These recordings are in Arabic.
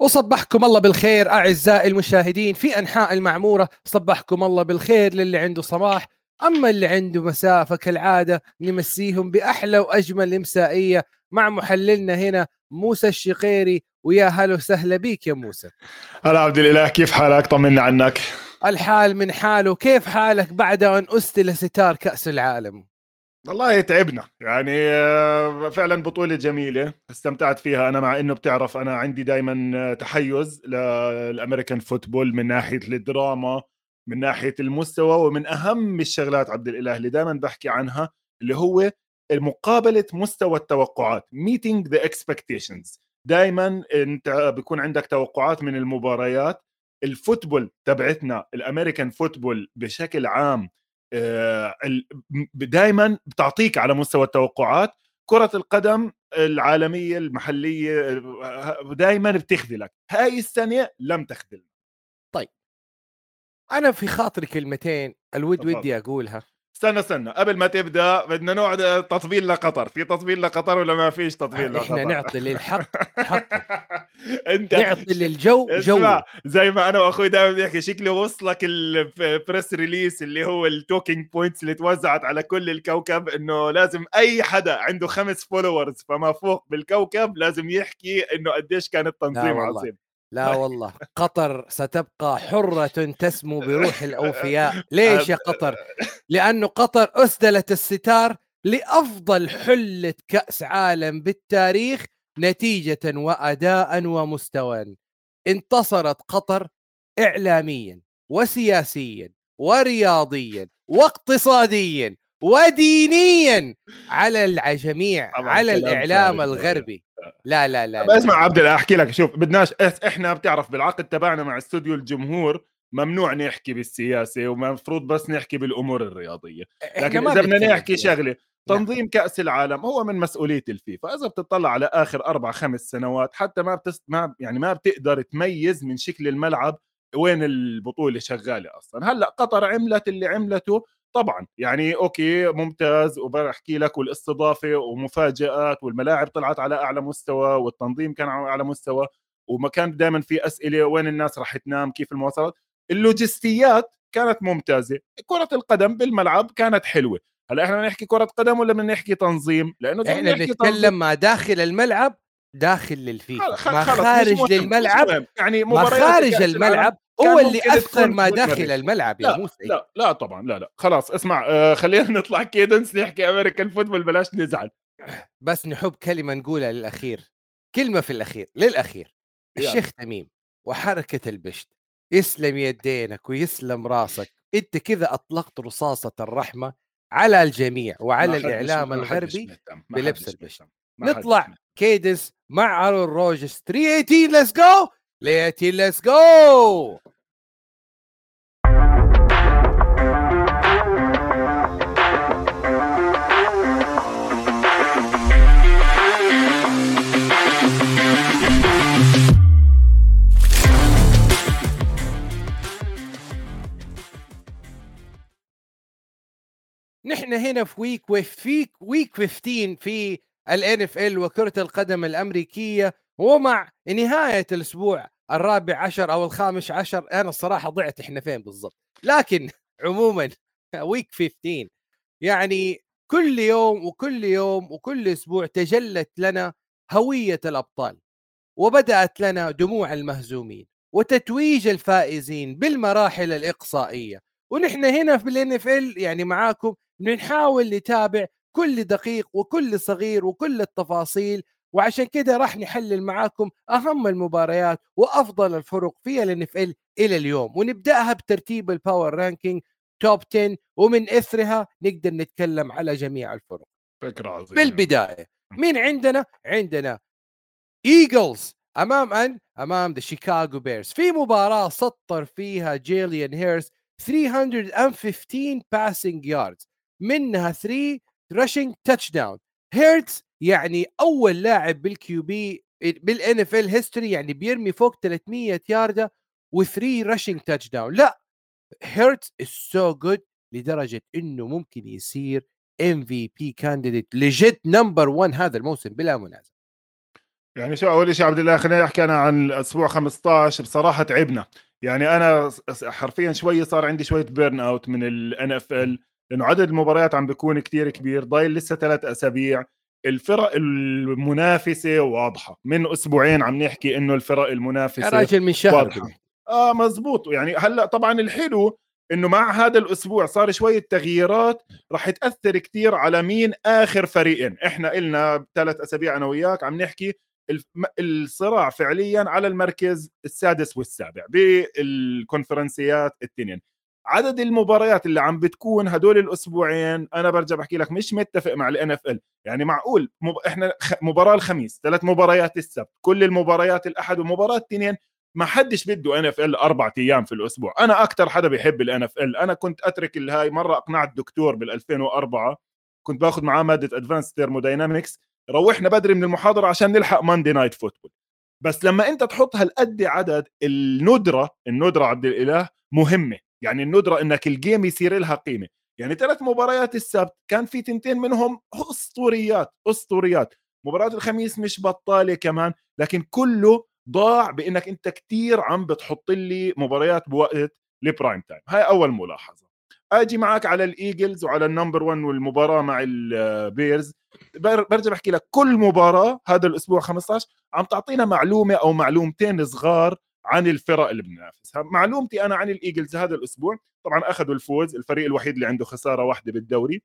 وصبحكم الله بالخير أعزائي المشاهدين في أنحاء المعمورة صبحكم الله بالخير للي عنده صباح. أما اللي عنده مساء فكالعادة نمسيهم بأحلى وأجمل امسائيه مع محللنا هنا موسى الشقيري. ويا هلا وسهلا بيك يا موسى. هلا عبد الإله كيف حالك؟ طمنا عنك. الحال من حاله كيف حالك بعد أن أسدل ستار كأس العالم؟ والله تعبنا. يعني آه، فعلا بطولة جميلة استمتعت فيها أنا مع إنه بتعرف أنا عندي دائما تحيز لل American football من ناحية الدراما من ناحية المستوى ومن أهم الشغلات عبد الإله اللي دائما بحكي عنها اللي هو مقابلة مستوى التوقعات meeting the expectations. دائما أنت بيكون عندك توقعات من المباريات. الفوتبول تبعتنا الأمريكان فوتبول بشكل عام آه، دائما بتعطيك على مستوى التوقعات كرة القدم العالمية المحلية آه، دائما بتخذلك هاي السنة لم تخذل طيب. أنا في خاطري كلمتين الود ودي أقولها. استنى استنى. قبل ما تبدأ بدنا نقعد تطبيل لقطر. في تطبيل لقطر ولا ما فيش تطبيل لقطر؟ إحنا نعطي للحق حقه. أنت نعطي للجو جو زي ما أنا وأخوي دائما بنحكي شكله وصلك ال press release اللي هو ال talking points اللي توزعت على كل الكوكب إنه لازم أي حدا عنده خمس followers فما فوق بالكوكب لازم يحكي إنه قديش كان التنظيم عظيم. لا والله قطر ستبقى حرة تسمو بروح الأوفياء. ليش يا قطر؟ لأنه قطر أسدلت الستار لأفضل حلة كأس عالم بالتاريخ نتيجة وأداء ومستوى. انتصرت قطر إعلاميا وسياسيا ورياضيا واقتصاديا ودينيا على الجميع على الإعلام الغربي. لا لا لا, لا. اسمع عبد الله أحكي لك شوف بدناش إحنا بتعرف بالعقد تبعنا مع استوديو الجمهور ممنوع نحكي بالسياسة ومفروض بس نحكي بالأمور الرياضية. لكن إذا بدنا نحكي شغلة تنظيم كأس العالم هو من مسؤولية الفيفا. إذا بتطلع على آخر أربع خمس سنوات حتى ما بتست... ما يعني ما بتقدر تميز من شكل الملعب وين البطولة شغالة أصلا. هلأ قطر عملت اللي عملته طبعا يعني okay ممتاز وبحكي لك والاستضافة ومفاجآت والملاعب طلعت على أعلى مستوى والتنظيم كان على أعلى مستوى وما كان دائما في أسئلة وين الناس راح تنام كيف المواصلات. اللوجستيات كانت ممتازة كرة القدم بالملعب كانت حلوة. هلأ إحنا بنحكي كرة قدم ولا بنحكي تنظيم؟ لأنه إحنا بنتكلم ما داخل الملعب داخل للفيفا. ما خارج للملعب يعني ما خارج الملعب هو اللي أثر ما داخل الملعب يا موسى. لا لا طبعا لا لا. خلاص اسمع آه خلينا نطلع كيدنس نحكي American football بلاش نزعل. بس نحب كلمة نقولها للأخير. كلمة في الأخير للأخير. الشيخ تميم وحركة البشت. يسلم يدينك ويسلم راسك. أنت كذا أطلقت رصاصة الرحمة على الجميع وعلى الإعلام الغربي بلبس البشت. نطلع cadence مع أرون روجز 318 let's go 318 let's go نحن هنا في week week week 15 في ال NFL وكرة القدم الأمريكية ومع نهاية الأسبوع الرابع عشر أو الخامس عشر أنا الصراحة ضعت إحنا فين بالضبط. لكن عموما week 15 يعني كل يوم وكل يوم وكل أسبوع تجلت لنا هوية الأبطال وبدأت لنا دموع المهزومين وتتويج الفائزين بالمراحل الإقصائية. ونحن هنا في ال NFL يعني معاكم بنحاول نتابع كل دقيق وكل صغير وكل التفاصيل وعشان كده راح نحلل معاكم أهم المباريات وأفضل الفرق في ال ال إلى اليوم ونبدأها بترتيب ال power ranking top 10 ومن إثرها نقدر نتكلم على جميع الفرق. فكرة عظيمة. بالبداية مين عندنا عندنا Eagles أمام أن؟ أمام the Chicago Bears في مباراة سطر فيها جيلين هيرتس 315 passing yards منها 3 rushing touchdown هيرتز يعني أول لاعب بال QB بال NFL history يعني بيرمي فوق 300 يارده و3 rushing touchdown لا هيرتز is so good لدرجة إنه ممكن يصير MVP candidate legit number 1 هذا الموسم بلا منازع. يعني شو أول شيء عبد الله خليني احكي أنا عن أسبوع 15 بصراحة تعبنا. يعني أنا حرفيا شوي صار عندي شوية burnout من ال NFL لأنه عدد المباريات عم بيكون كتير كبير ضايل لسه ثلاث أسابيع. الفرق المنافسة واضحة. من أسبوعين عم نحكي إنه الفرق المنافسة يا راجل من شهر. واضحة. آه مزبوط. يعني هلأ طبعا الحلو إنه مع هذا الأسبوع صار شوية تغييرات راح تأثر كثير على مين آخر فريقين. إحنا إلنا ثلاث أسابيع أنا وياك عم نحكي الصراع فعليا على المركز السادس والسابع بالكونفرنسيات التنين. عدد المباريات اللي عم بتكون هدول الأسبوعين أنا برجع بحكي لك مش متفق مع ال NFL يعني معقول مب... إحنا مباراة الخميس ثلاث مباريات السبت كل المباريات الأحد ومباراه اثنين ما حدش بده NFL أربع أيام في الأسبوع. أنا أكثر حدا بيحب ال NFL أنا كنت أترك الهاي مرة أقنعت دكتور بال 2004 كنت باخذ معاه مادة advanced thermodynamics روحنا بدري من المحاضرة عشان نلحق Monday Night Football بس لما أنت تحط هالقد عدد الندرة الندرة عبد الإله مهمة. يعني الندره إنك ال game يصير لها قيمة. يعني ثلاث مباريات السبت كان في تنتين منهم أسطوريات أسطوريات. مباراة الخميس مش بطالة كمان لكن كله ضاع بإنك أنت كتير عم بتحط لي مباريات بوقت ال prime time هاي أول ملاحظة. آجي معك على ال Eagles وعلى ال number 1 والمباراة مع ال Bears برجع بحكي لك كل مباراة هذا الأسبوع 15 عم تعطينا معلومة أو معلومتين صغار عن الفرق اللي بننافسها معلومتي أنا عن ال Eagles هذا الأسبوع طبعا أخذوا الفوز الفريق الوحيد اللي عنده خسارة واحدة بالدوري.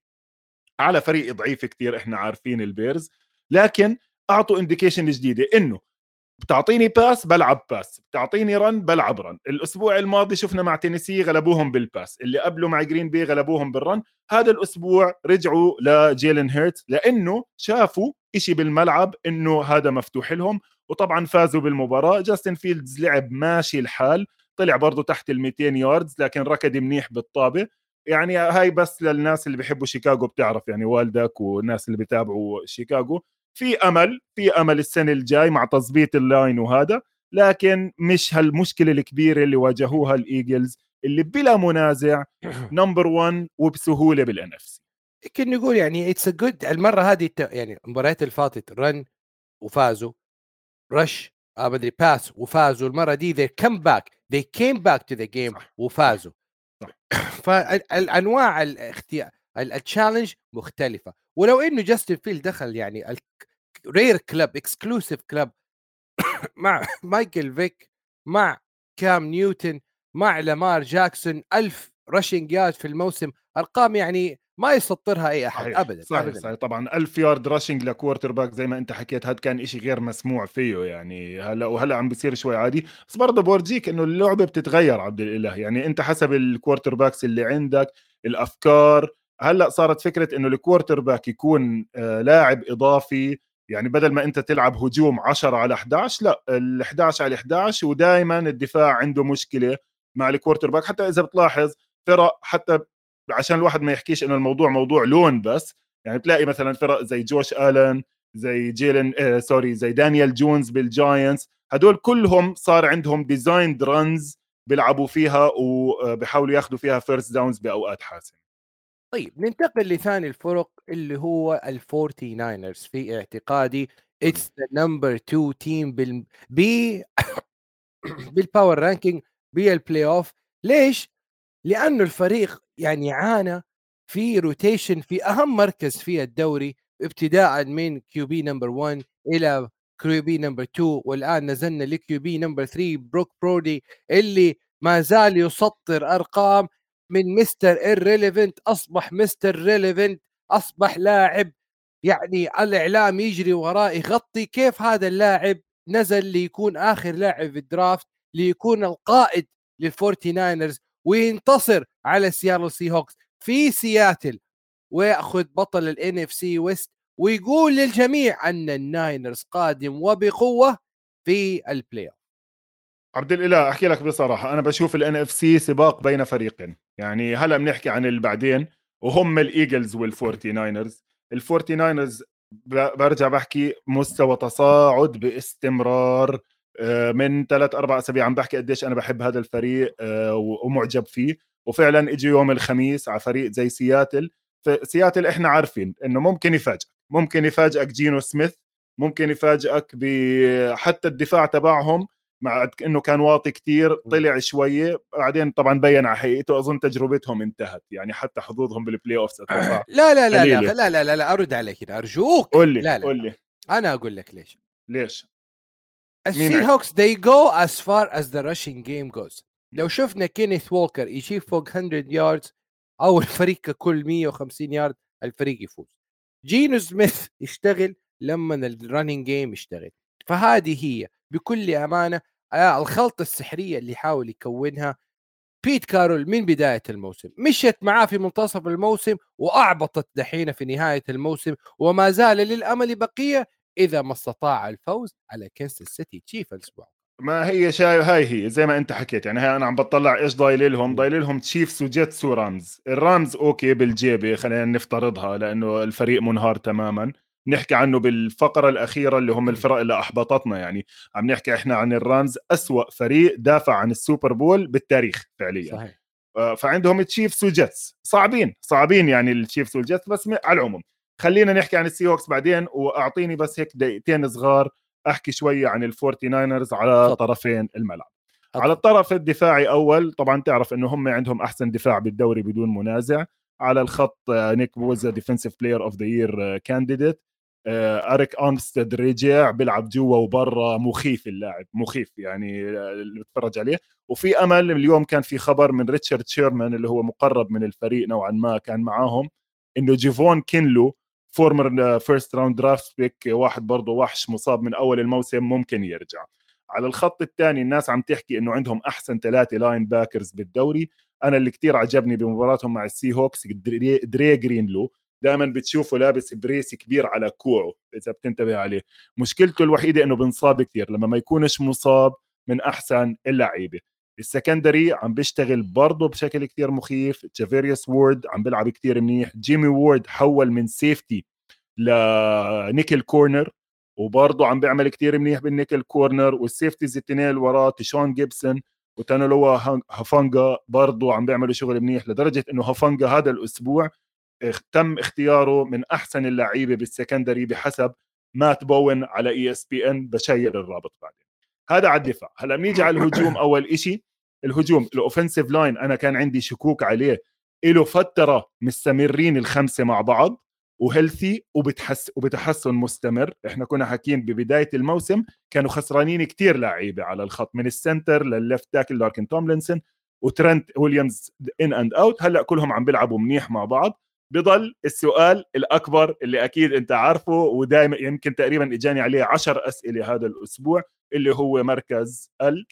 على فريق ضعيف كثير إحنا عارفين ال Bears. لكن أعطوا indication جديدة إنه بتعطيني pass بلعب pass بتعطيني run بلعب run الأسبوع الماضي شفنا مع تينيسي غلبوهم بال pass اللي قبله مع Green Bay غلبوهم بال run هذا الأسبوع رجعوا لجيلن هيرتس لأنه شافوا إشي بالملعب إنه هذا مفتوح لهم. وطبعا فازوا بالمباراة. جاستن فيلدز لعب ماشي الحال طلع برضه تحت ال 200 yards لكن ركض منيح بالطابة. يعني هاي بس للناس اللي بيحبوا شيكاغو بتعرف يعني والدك والناس اللي بيتابعوا شيكاغو. في أمل في أمل السنة الجاي مع تظبيط ال line وهذا لكن مش هالمشكلة الكبيرة اللي واجهوها ال Eagles اللي بلا منازع number 1 وبسهولة بال NFC يمكن نقول يعني it's good المره هذه يعني المباريات اللي فاتت run وفازوا. rush آه بدري pass وفازوا المرة دي they come back they came back to the game صح. وفازوا. فالانواع الاختيار ال challenge مختلفة. ولو إنه جاستن فيلدز دخل يعني rare club exclusive club مع مايكل فيك مع كام نيوتن مع لامار جاكسون ألف rushing yard في الموسم. أرقام يعني ما يسطرها أي أحد صحيح. ابدا صحيح أبداً. صحيح. طبعا 1000 يارد rushing ل quarterback زي ما أنت حكيت هذا كان إشي غير مسموع فيه يعني. هلا وهلا عم بيصير شوي عادي. بس برضه بورجيك إنه اللعبة بتتغير عبد الإله. يعني أنت حسب ال quarterbacks اللي عندك الأفكار. هلا صارت فكرة إنه ال quarterback يكون آه لاعب إضافي. يعني بدل ما أنت تلعب هجوم 10 على 11 لا ال 11 على 11 ودائما الدفاع عنده مشكلة مع ال quarterback حتى إذا بتلاحظ فرق حتى عشان الواحد ما يحكيش إنه الموضوع موضوع لون بس. يعني بتلاقي مثلا فرق زي جوش الن زي جيلن آه sorry زي دانيال جونز بال Giants. هدول كلهم صار عندهم designed runs بيلعبوا فيها وبيحاولوا ياخذوا فيها first downs بأوقات حاسمة. طيب ننتقل لثاني الفرق اللي هو الفورتي ناينرز في اعتقادي it's the number 2 team بال بي بال power ranking بال playoff ليش؟ لأنه الفريق يعني عانى في rotation في أهم مركز في الدوري ابتداء من QB number 1 إلى QB number 2 والآن نزلنا ل QB number 3 بروك بيردي اللي ما زال يسطر أرقام من Mister Irrelevant أصبح Mister Relevant أصبح لاعب يعني الإعلام يجري وراه يغطي كيف هذا اللاعب نزل ليكون آخر لاعب في ال draft ليكون القائد للفورتي ناينرز وينتصر على سياتل سي هوكس في سياتل وياخذ بطل ال NFC West ويقول للجميع أن ال Niners قادم وبقوة في ال playoff عبد الإله أحكي لك بصراحة أنا بشوف ال NFC سباق بين فريقين. يعني هلا بنحكي عن المبعدين وهم الايجلز والفورتي ناينرز الفورتي ناينرز برجع بحكي مستوى تصاعد باستمرار من ثلاث أربع أسابيع عم بحكي قديش أنا بحب هذا الفريق آه، ومعجب فيه. وفعلا اجى يوم الخميس على فريق زي سياتل. سياتل إحنا عارفين إنه ممكن يفاجئ ممكن يفاجئك جينو سميث. ممكن يفاجئك بحتى الدفاع تبعهم مع إنه كان واطي كتير طلع شوية. بعدين طبعا بين على حقيقته أظن تجربتهم انتهت. يعني حتى حظوظهم بال playoff أتوقع لا لا لا لا لا لا لا, لا أرد عليك هنا أرجوك. قول لي لا لا قول لي. أنا أقول لك ليش. ليش؟ السي هوكس they go as far as the rushing game goes. لو شفنا كينيث وولكر يجيب فوق 100 yards أو الفريق ككل 150 يارد الفريق يفوز. جينو سميث يشتغل لما ال running game يشتغل. فهذه هي بكل أمانة آه، الخلطة السحرية اللي يحاول يكونها. بيت كارول من بداية الموسم مشت معاه في منتصف الموسم وأحبطت دحين في نهاية الموسم وما زال للأمل بقية إذا ما استطاع الفوز على كنساس سيتي تشيف الأسبوع ما هي شايف هاي هي زي ما أنت حكيت يعني هاي أنا عم بطلع إيش ضايل لهم؟ ضايل لهم تشيفز وجيتس ورامز. الرامز okay بالجيبة خلينا نفترضها لأنه الفريق منهار تماما. نحكي عنه بالفقرة الأخيرة اللي هم الفرق اللي أحبطتنا يعني عم نحكي إحنا عن الرامز أسوأ فريق دافع عن ال Super Bowl بالتاريخ فعليا. صحيح. آه، فعندهم تشيفز وجيتس صعبين صعبين يعني التشيفز والجيتس بس على العموم. خلينا نحكي عن السي هوكس بعدين وأعطيني بس هيك دقيقتين صغار أحكي شوية عن الفورتي ناينرز على. طرفين الملعب. على الطرف الدفاعي أول طبعا تعرف إنه هم عندهم أحسن دفاع بالدوري بدون منازع على الخط آه، نيك بوزا defensive player of the year candidate اريك ارمستد رجع بيلعب جوا وبرا مخيف اللاعب مخيف يعني اللي بتفرج عليه وفي أمل اليوم كان في خبر من ريتشارد شيرمان اللي هو مقرب من الفريق نوعا ما كان معاهم إنه جيفون كينلو former first round draft pick واحد برضه وحش مصاب من أول الموسم ممكن يرجع. على الخط الثاني الناس عم تحكي إنه عندهم أحسن ثلاثة linebackers بالدوري. أنا اللي كتير عجبني بمباراتهم مع السي هوكس دري, دري جرينلو. دائما بتشوفه لابس brace كبير على كوعه إذا بتنتبه عليه. مشكلته الوحيدة إنه بنصاب كثير لما ما يكونش مصاب من أحسن اللعيبة. ال secondary عم بيشتغل برضه بشكل كثير مخيف تشارفاريوس وورد عم بيلعب كثير منيح جيمي وورد حول من safety ل nickel corner وبرضه عم بيعمل كثير منيح بال nickel corner وال safeties الاثنين اللي وراه تيشون جيبسون وتالانوا هافانجا برضه عم بيعملوا شغل منيح لدرجة إنه هافانجا هذا الأسبوع تم اختياره من أحسن اللعيبة بال secondary بحسب مات بوين على ESPN بشير الرابط بعدين. هذا على الدفاع. هلا بنيجي على الهجوم. أول شيء الهجوم. ال offensive line أنا كان عندي شكوك عليه. له فترة مستمرين الخمسة مع بعض و healthy وبتحس وبتحسن مستمر. إحنا كنا حاكيين ببداية الموسم كانوا خسرانين كتير لعيبة على الخط من ال center لل left tackle لاكن توملينسون وترنت ويليامز in and out هلأ كلهم عم بيلعبوا منيح مع بعض. بضل السؤال الأكبر اللي أكيد أنت عارفه ودائما يمكن تقريبا إجاني عليه عشر أسئلة هذا الأسبوع. اللي هو مركز ال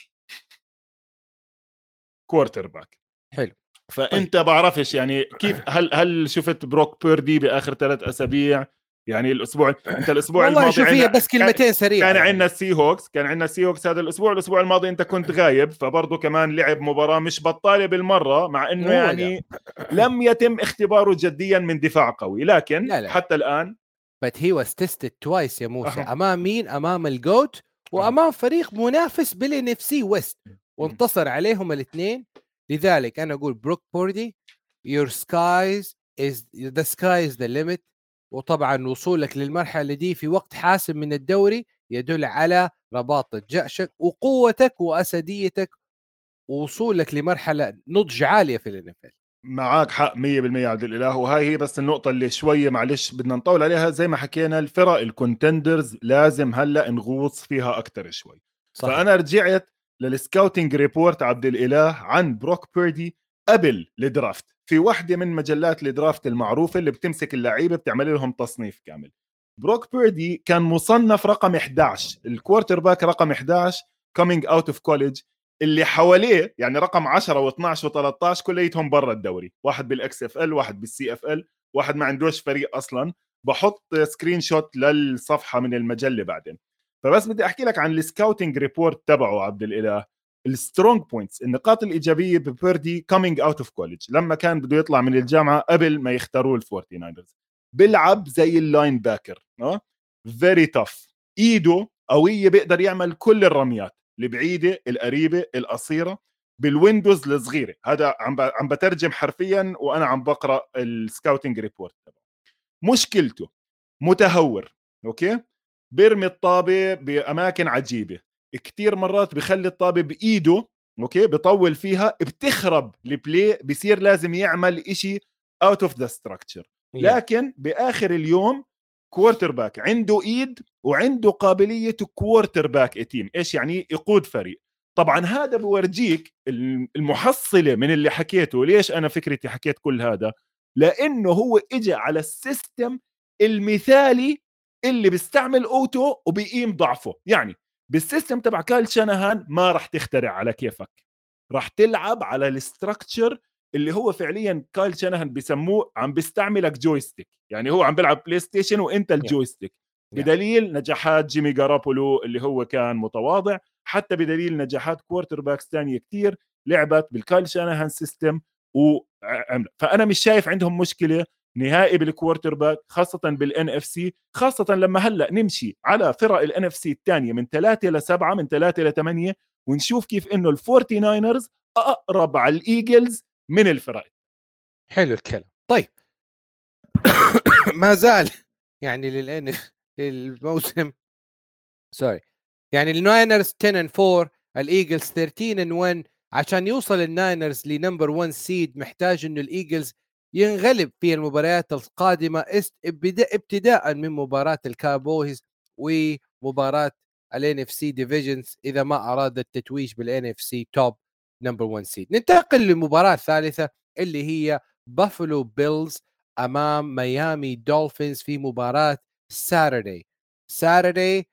quarterback حلو فأنت طيب. بعرفش يعني كيف هل هل شفت بروك بيردي بآخر ثلاث أسابيع يعني الأسبوع أنت الأسبوع والله الماضي شوف هي بس كلمتين سريعة كان يعني. عندنا السي هوكس كان عندنا السي هوكس هذا الأسبوع الأسبوع الماضي أنت كنت غايب فبرضه كمان لعب مباراة مش بطالة بالمرة مع إنه يعني لم يتم اختباره جديا من دفاع قوي لكن لا لا. حتى الآن but he was tested twice يا موسى أه. أمام مين أمام ال GOAT وأمام فريق منافس بال NFC West وانتصر عليهم الاثنين. لذلك أنا أقول بروك بيردي your skies is the sky is the limit. وطبعا وصولك للمرحلة دي في وقت حاسم من الدوري يدل على رباطه جأشك وقوتك وأسديتك. ووصولك لمرحلة نضج عالية في الانفل معك حق 100% عبد الإله. وهاي هي بس النقطة اللي شوية معلش بدنا نطول عليها. زي ما حكينا الفرق الكونتندرز لازم هلأ نغوص فيها أكثر شوي. صحيح. فأنا رجعت لل scouting report عبد الإله عن بروك بيردي قبل ال draft في واحدة من مجلات ال draft المعروفة اللي بتمسك اللعيبة بتعمل لهم تصنيف كامل. بروك بيردي كان مصنف رقم 11 ال quarterback رقم 11 coming out of college اللي حواليه يعني رقم 10 و12 و13 كليتهم برا الدوري. واحد بال XFL واحد بال CFL واحد ما عندوش فريق أصلا. بحط screenshot للصفحة من المجلة بعدين. فبس بدي أحكي لك عن ال scouting report تبعه عبد الإله. ال strong points النقاط الإيجابية ببيردي coming out of college لما كان بده يطلع من الجامعة قبل ما يختاروه الفورتي ناينرز بيلعب زي ال linebacker آه very tough إيده قوية بيقدر يعمل كل الرميات. البعيده القريبة القصيرة بال windows الصغيرة. هذا عم عم بترجم حرفيا وأنا عم بقرأ ال scouting report تبعه. مشكلته متهور أوكي؟ بيرمي الطابة بأماكن عجيبة. كثير مرات بخلي الطابة بإيده أوكي؟ بطول فيها بتخرب ال play بصير لازم يعمل إشي out of the structure لكن بآخر اليوم quarterback عنده ايد وعنده قابلية quarterback team إيش يعني؟ يقود فريق. طبعا هذا بورجيك المحصلة من اللي حكيته. ليش أنا فكرتي حكيت كل هذا؟ لأنه هو اجى على ال system المثالي اللي بيستعمل قوته وبيقيم ضعفه. يعني بال system تبع كايل شانهان ما راح تخترع على كيفك. راح تلعب على ال structure اللي هو فعليا كايل شانهان بيسموه عم بيستعملك joystick يعني هو عم بيلعب بلاي ستيشن وانت ال joystick بدليل نجاحات جيمي جاروبولو اللي هو كان متواضع حتى بدليل نجاحات quarterbacks ثانية كثير لعبت بالكايل شانهان system وعمل فأنا مش شايف عندهم مشكلة نهائي بال quarterback خاصة بال NFC خاصة لما هلأ نمشي على فرق ال NFC الثانية من ثلاثة لسبعة من ثلاثة لثمانية ونشوف كيف إنه الفورتي ناينرز أقرب على الايجلز من الفرق حلو الكلام. طيب. ما زال يعني للان الموسم sorry يعني الناينرز 10 and 4 الايجلز 13 and 1 عشان يوصل الناينرز ل number 1 seed محتاج إنه الايجلز ينغلب في المباريات القادمة ابتداء من مباراة الكاوبويز ومباراة ال NFC divisions إذا ما أراد التتويج بال NFC top number 1 seed ننتقل للمباراه الثالثه اللي هي بافلو بيلز أمام ميامي دولفينز في مباراة Saturday Saturday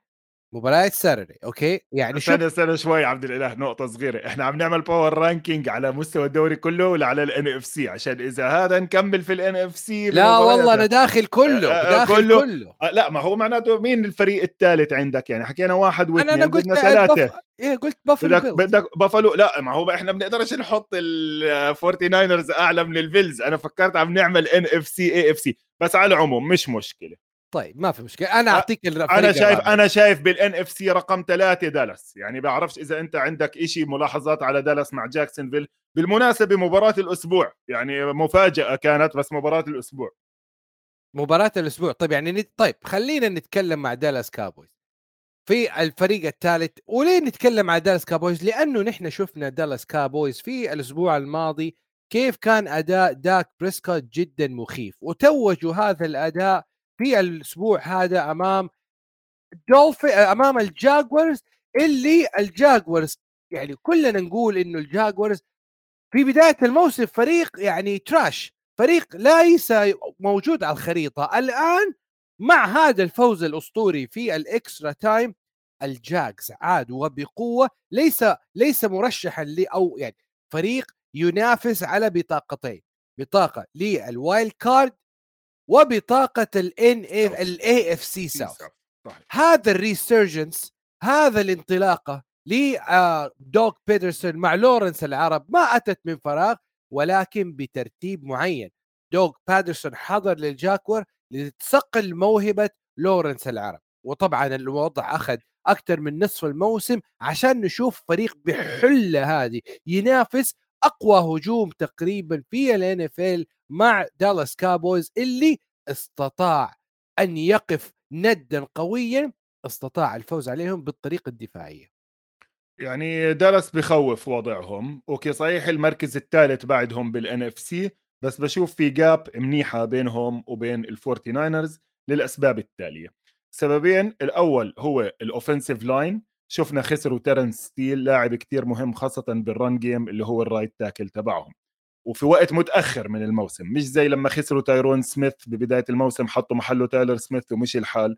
مباراة Saturday أوكي؟ يعني استنى استنى شوي عبد الإله نقطة صغيرة. إحنا عم نعمل power ranking على مستوى الدوري كله ولا على ال NFC عشان إذا هذا نكمل في ال NFC لا والله أنا داخل كله آه, آه، داخل كله, كله. آه لا ما هو معناته مين الفريق الثالث عندك؟ يعني حكينا واحد واثنين أنا, أنا قلت ثلاثة بف... إيه قلت بافلو بدك بدك بافلو لا ما هو إحنا بنقدرش نحط الفورتي ناينرز أعلى من البيلز أنا فكرت عم نعمل ان اف سي اي اف سي بس على العموم مش مشكلة. طيب ما في مشكلة. أنا أعطيك أنا شايف الرابع. أنا شايف بال NFC رقم ثلاثة دالاس. يعني بعرفش إذا أنت عندك شيء ملاحظات على دالاس مع جاكسونفيل. بالمناسبة مباراة الأسبوع يعني مفاجأة كانت بس مباراة الأسبوع. مباراة الأسبوع. طيب يعني طيب خلينا نتكلم مع دالاس كاوبويز. في الفريق الثالث وليه نتكلم مع دالاس كاوبويز؟ لأنه نحن شفنا دالاس كاوبويز في الأسبوع الماضي كيف كان أداء داك بريسكوت جدا مخيف. وتوجوا هذا الأداء في الأسبوع هذا أمام دولفي أمام الجاكوارز اللي الجاكوارز يعني كلنا نقول إنه الجاكوارز في بداية الموسم فريق يعني trash فريق ليس موجود على الخريطة. الآن مع هذا الفوز الأسطوري في ال extra time الجاكس عاد وبقوة ليس ليس مرشحا لي أو يعني فريق ينافس على بطاقتين بطاقة لل wild card وبطاقة ال N ال AFC South هذا ال resurgence هذا الانطلاقة لدوغ بيترسون مع لورنس العرب ما أتت من فراغ ولكن بترتيب معين. دوغ بيترسون حضر للجاكوارز لتصقل موهبة لورنس العرب. وطبعا الوضع أخذ أكثر من نصف الموسم عشان نشوف فريق بحلة هذه ينافس أقوى هجوم تقريبا في ال NF مع دالاس كاوبويز اللي استطاع أن يقف ندا قويا استطاع الفوز عليهم بالطريقة الدفاعية. يعني دالاس بخوف وضعهم. أوكي صحيح المركز الثالث بعدهم بال NFC بس بشوف في gap منيحة بينهم وبين الفورتي ناينرز للأسباب التالية. سببين الأول هو ال offensive line شفنا خسروا تيرنس ستيل لاعب كتير مهم خاصة بال run game اللي هو ال right tackle تبعهم. وفي وقت متأخر من الموسم مش زي لما خسروا تايرون سميث ببداية الموسم حطوا محله تايلر سميث ومشي الحال.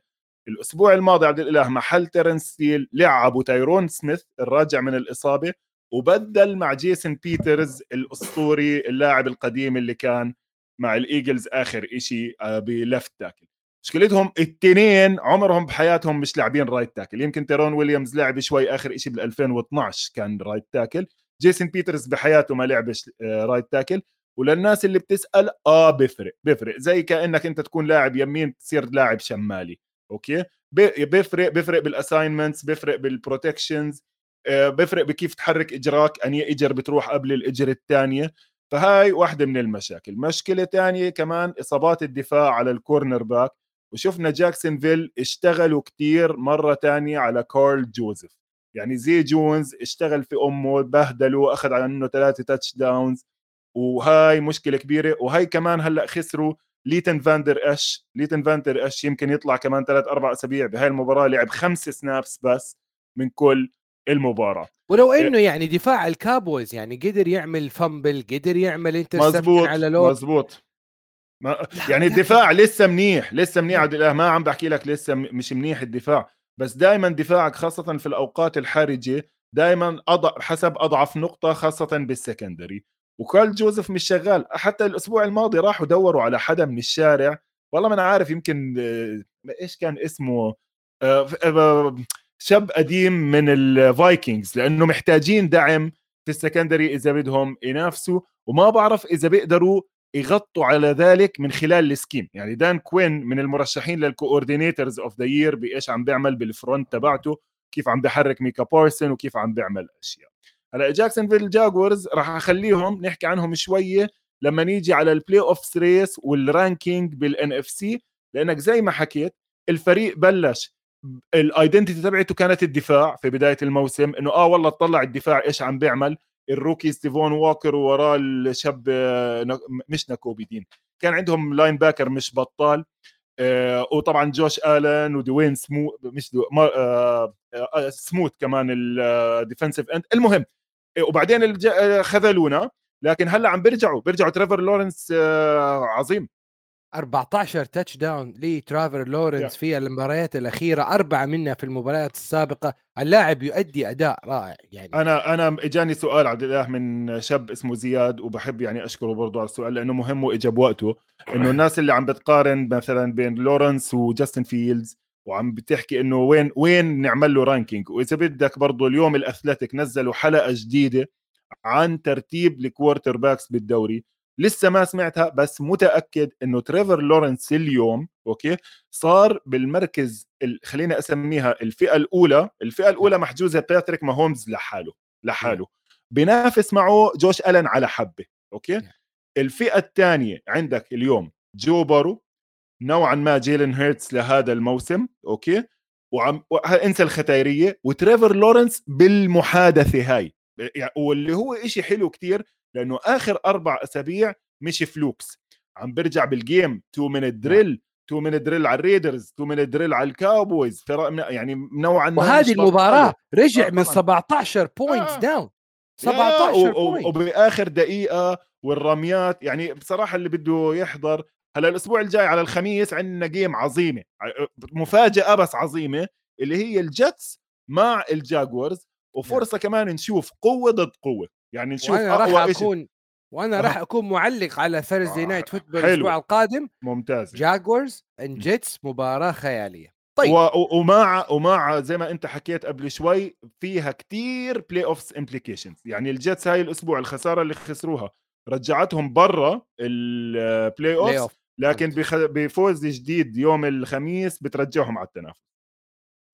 الأسبوع الماضي عبد الإله محل تيرنس ستيل لعبوا تايرون سميث الراجع من الإصابة وبدل مع جيسون بيترز الأسطوري اللاعب القديم اللي كان مع الإيجلز آخر إشي آه، ب left tackle. مشكلتهم الاثنين عمرهم بحياتهم مش لاعبين right tackle يمكن تيرون ويليامز لعب شوي آخر شيء بال 2012 كان right tackle جيسون بيترز بحياته ما لعبش right tackle وللناس اللي بتسأل آه بفرق بفرق زي كأنك أنت تكون لاعب يمين تصير لاعب شمالي أوكي؟ بيفرق بيفرق بال assignments بيفرق بال protections آه، بيفرق بكيف تحرك إجراك. أي إجر بتروح قبل الإجر الثانية فهاي واحدة من المشاكل. مشكلة ثانية كمان إصابات الدفاع على ال cornerback وشفنا جاكسونفيل اشتغلوا كتير مرة تانية على كارل جوزيف يعني زي جونز اشتغل في أمه بهدلوا أخذ عنه ثلاثة touchdowns وهاي مشكلة كبيرة. وهي كمان هلأ خسروا ليتن فاندر اش ليتن فاندر اش يمكن يطلع كمان ثلاث أربع أسابيع بهاي المباراة لعب خمس snaps بس من كل المباراة. ولو إنه يعني دفاع ال Cowboys يعني قدر يعمل fumble قدر يعمل interception على لود مزبوط. ما يعني الدفاع لسه منيح لسه منيح. عبد الله ما عم بحكي لك لسه مش منيح الدفاع. بس دائما دفاعك خاصة في الأوقات الحرجة دائما أضع حسب أضعف نقطة خاصة بال secondary. وكارل جوزيف مش شغال. حتى الأسبوع الماضي راحوا دوروا على حدا من الشارع. والله ما أنا عارف يمكن آه، إيش كان اسمه آه، آه، شاب قديم من ال Vikings لأنه محتاجين دعم في ال secondary إذا بدهم ينافسوا. وما بعرف إذا بيقدروا يغطوا على ذلك من خلال ال scheme. يعني دان كوين من المرشحين لل coordinators of the year بإيش عم بيعمل بال front تبعته كيف عم بحرك ميكا بارسون وكيف عم بيعمل أشياء. هلأ Jacksonville Jaguars راح أخليهم نحكي عنهم شوية لما نيجي على ال playoff race وال ranking بال AFC لأنك زي ما حكيت الفريق بلش ال identity تبعته كانت الدفاع في بداية الموسم إنه آه والله تطلع الدفاع إيش عم بيعمل. ال rookie ترافون واكر ووراه الشاب آه، مش ناكوبي دين. كان عندهم linebacker مش بطال آه وطبعا جوش آلن ودوين سمو مش دو آه آه سموت كمان ال defensive end المهم آه، وبعدين آه، خذلونا لكن هلأ عم بيرجعوا بيرجعوا تريفر لورنس آه عظيم. 14 touchdown لترافر لورنس في المباريات الأخيرة أربعة منها في المباريات السابقة. اللاعب يؤدي أداء رائع يعني. أنا أنا إجاني سؤال عبد الله من شاب اسمه زياد وبحب يعني أشكره برضه على السؤال لأنه مهم واجا بوقته إنه الناس اللي عم بتقارن مثلا بين لورنس وجاستن فيلدز وعم بتحكي إنه وين وين نعمل له ranking وإذا بدك برضه اليوم ال Athletic نزلوا حلقة جديدة عن ترتيب ال quarterbacks بالدوري. لسه ما سمعتها بس متأكد إنه تريفر لورنس اليوم okay صار بالمركز خلينا أسميها الفئة الأولى الفئة الأولى محجوزة باتريك ماهومز لحاله لحاله. بينافس معه جوش ألن على حبة okay؟ الفئة الثانية عندك اليوم جو بارو نوعا ما جيلن هيرتس لهذا الموسم okay؟ وعم انسى الختايريه وتريفر لورنس بالمحادثة هاي واللي هو إشي حلو كتير لأنه آخر أربع أسابيع مش flukes. عم برجع بال game two minute drill two minute drill على ال Raiders two minute drill على ال Cowboys يعني نوعا ما وهذه المباراة رجع آه من 17 points down 17 point وبآخر دقيقة والرميات يعني بصراحة اللي بده يحضر هلا الأسبوع الجاي على الخميس عندنا game عظيمة. مفاجأة بس عظيمة اللي هي ال Jets مع ال Jaguars وفرصة كمان نشوف قوة ضد قوة. يعني نشوف وأنا راح أكون وأنا راح أكون معلق على Thursday Night Football الأسبوع القادم. ممتاز. Jaguars and Jets مباراة خيالية. طيب. ومع ومع زي ما أنت حكيت قبل شوي فيها كتير playoffs implications يعني ال Jets هاي الأسبوع الخسارة اللي خسروها رجعتهم برا ال playoff لكن بفوز جديد يوم الخميس بترجعهم على التنافس.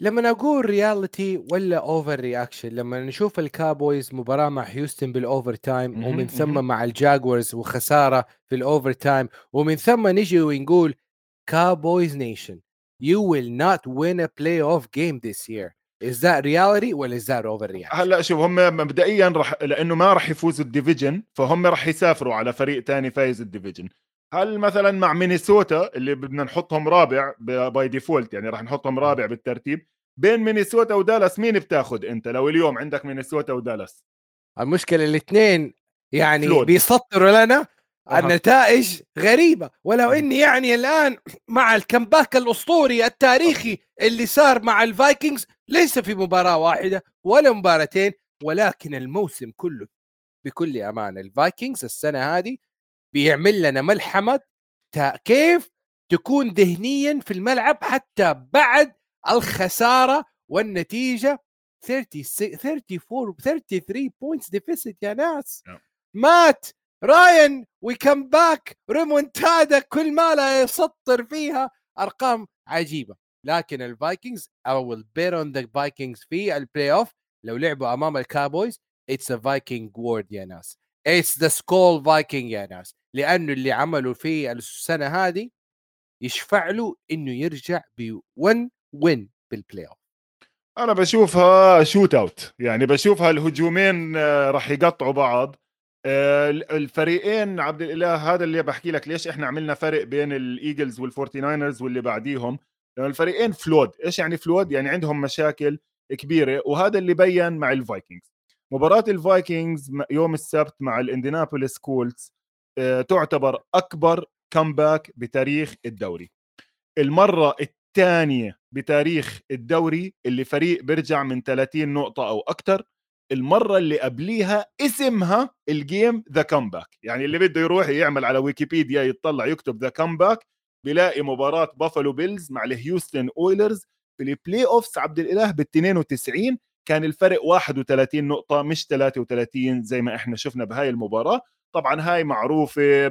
لما أقول reality ولا overreaction لما نشوف ال Cowboys مباراة مع هيوستن بال overtime ومن ثم مع ال Jaguars وخسارة في ال overtime ومن ثم نجي ونقول Cowboys Nation you will not win a playoff game this year. Is that reality ولا is that overreaction? هلا شوف هم مبدئيا راح لأنه ما راح يفوزوا ال division فهم راح يسافروا على فريق ثاني فايز ال division هل مثلا مع مينيسوتا اللي بدنا نحطهم رابع by default يعني راح نحطهم رابع بالترتيب بين مينيسوتا ودالاس مين بتاخذ أنت؟ لو اليوم عندك مينيسوتا ودالاس. المشكلة الاثنين يعني flawed. بيسطروا لنا. النتائج غريبة. ولو إني يعني الآن مع ال comeback الأسطوري التاريخي اللي صار مع ال Vikings ليس في مباراة واحدة ولا مباراتين ولكن الموسم كله بكل امانه ال Vikings السنة هذه بيعمل لنا ملحمة كيف تكون ذهنيا في الملعب حتى بعد الخسارة والنتيجة. 30 34 33 points deficit يا ناس. مات. راين و comeback remontada كل ما لا يسطر فيها. أرقام عجيبة. لكن ال Vikings أو البير اون the Vikings في ال playoff لو لعبوا أمام ال Cowboys it's a Viking world يا ناس. it's the Skol Viking يا ناس. لأنه اللي عملوا في السنة هذه يشفع له إنه يرجع ب one win بال playoff أنا بشوفها shootout يعني بشوفها الهجومين آه، راح يقطعوا بعض. آه، الفريقين عبد الإله هذا اللي بحكي لك ليش إحنا عملنا فرق بين ال Eagles وال Forty Niners واللي بعديهم. لأنه الفريقين flawed إيش يعني flawed يعني عندهم مشاكل كبيرة. وهذا اللي بين مع ال Vikings. مباراة ال Vikings يوم السبت مع ال Indianapolis Colts آه، تعتبر أكبر comeback بتاريخ الدوري. المرة الثانية بتاريخ الدوري اللي فريق بيرجع من 30 نقطة أو أكثر المرة اللي قبليها اسمها ال game the comeback يعني اللي بده يروح يعمل على ويكيبيديا يطلع يكتب the comeback بيلاقي مباراة Buffalo Bills مع ال Houston Oilers في ال playoffs عبد الإله بال 92 كان الفرق 31 نقطة مش 33 زي ما إحنا شفنا بهاي المباراة. طبعا هاي معروفة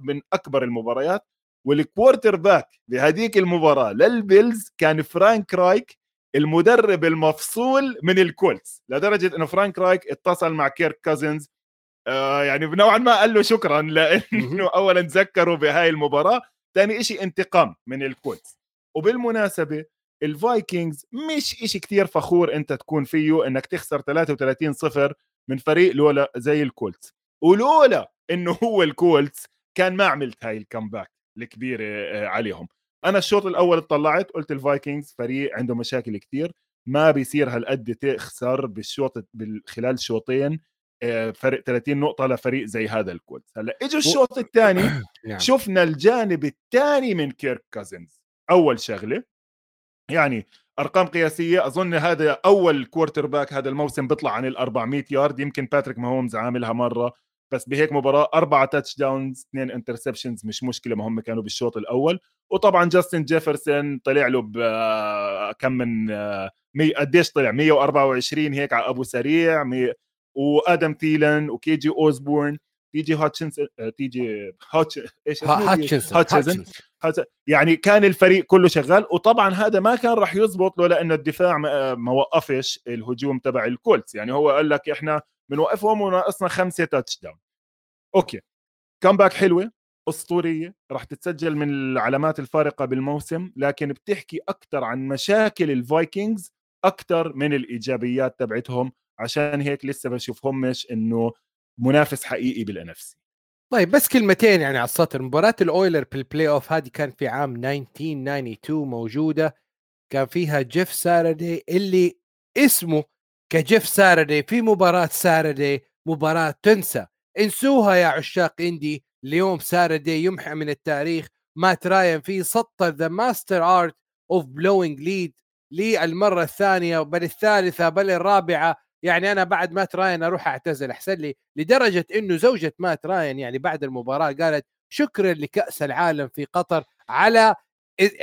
من أكبر المباريات. وال quarterback بهديك المباراة لل Bills كان فرانك رايك المدرب المفصول من ال Colts. لدرجة إنه فرانك رايك اتصل مع كيرك كازنز آه يعني نوعا ما قال له شكرا لإنه اولا تذكروا بهاي المباراة. ثاني شيء انتقام من ال Colts. وبالمناسبة ال Vikings مش إشي كتير فخور أنت تكون فيه إنك تخسر 33 صفر من فريق لولا زي ال Colts. ولولا إنه هو ال Colts كان ما عملت هاي ال comeback الكبيرة آه، عليهم. أنا الشوط الأول اطلعت قلت ال Vikings فريق عنده مشاكل كتير ما بيصير هالقد تخسر بالشوط خلال شوطين آه، فرق 30 نقطة لفريق زي هذا ال Colts. هلأ اجى الشوط الثاني نعم. شفنا الجانب الثاني من كيرك كازنز أول شغلة يعني أرقام قياسية. أظن هذا أول quarterback هذا الموسم بيطلع عن ال 400 يارد يمكن باتريك ماهومز عاملها مرة. بس بهيك مباراة أربعة touchdowns اثنين interceptions مش مشكلة ما هم كانوا بالشوط الأول. وطبعا جاستن جيفرسون طلع له بكم من مي قديش طلع؟ 124 هيك على أبو سريع مي وآدم ثيلن وكي جي أوزبورن تي جي هاتشنس تي جي هاتش إيش هاتشنسون يعني كان الفريق كله شغال وطبعا هذا ما كان راح يزبط لولا انه الدفاع ما وقفش الهجوم تبع ال Colts. يعني هو قال لك إحنا بنوقفهم وناقصنا خمسة touchdown okay. comeback حلوة أسطورية راح تتسجل من العلامات الفارقة بالموسم لكن بتحكي أكثر عن مشاكل ال Vikings أكثر من الإيجابيات تبعتهم عشان هيك لسه بشوفهمش إنه منافس حقيقي بال NFL طيب بس كلمتين يعني على السطر. مباراة ال Oilers بال playoff هذه كانت في عام 1992 موجودة. كان فيها جيف ساتردي اللي اسمه كجيف ساتردي في مباراة ساتردي مباراة تنسى. انسوها يا عشاق إندي. اليوم ساتردي يمحى من التاريخ. مات راين فيه سطر the master art of blowing lead للمرة الثانية بل الثالثة بل الرابعة. يعني أنا بعد مات راين أروح أعتزل. أحسن لي لدرجة إنه زوجة مات راين يعني بعد المباراة قالت شكرا لكأس العالم في قطر على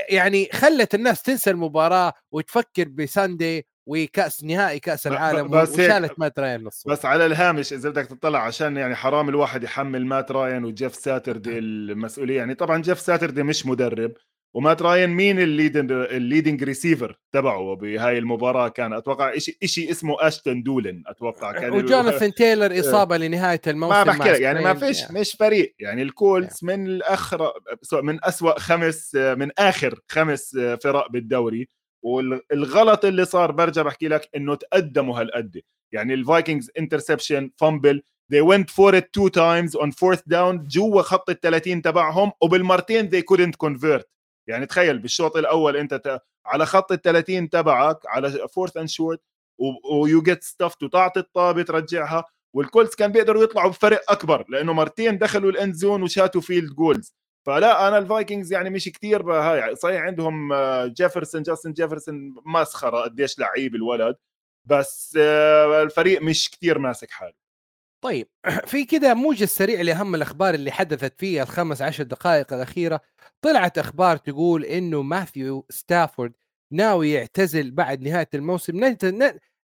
يعني خلت الناس تنسى المباراة وتفكر بساندي وكأس نهائي كأس العالم بس وشالت مات راين نص بس على الهامش إذا بدك تطلع عشان يعني حرام الواحد يحمل مات راين وجيف ساتردي المسؤولية. يعني طبعا جيف ساتردي مش مدرب. ومات راين مين ال leading ال leading receiver تبعه. بهاي المباراة كان أتوقع شيء شيء اسمه أشتون دولن أتوقع كان وجوناثان تايلر إصابة لنهاية الموسم ما بحكي لك يعني ما فيش يعني. مش فريق. يعني يعني. من الآخر من أسوأ خمس من آخر خمس فرق بالدوري. والغلط اللي صار برجع بحكي لك إنه تقدموا هالقد. يعني ال Vikings interception fumble they went for it two times on fourth down جوا خط ال 30 تبعهم وبالمرتين they couldn't convert. يعني تخيل بالشوط الأول أنت ت... على خط ال 30 تبعك على fourth and short و you get stuffed وتعطي الطابة ترجعها وال Colts كان بيقدروا يطلعوا بفرق أكبر لأنه مرتين دخلوا ال end zone وشاتوا field goals فلا أنا ال Vikings يعني مش كثير هاي صحيح عندهم جيفرسون جاستن جيفرسون مسخرة قديش لعيب الولد بس آه، الفريق مش كثير ماسك حاله. طيب في كذا موجز سريع لأهم الأخبار اللي حدثت فيها الخمس عشر دقائق الأخيرة. طلعت أخبار تقول إنه ماثيو ستافورد ناوي يعتزل بعد نهاية الموسم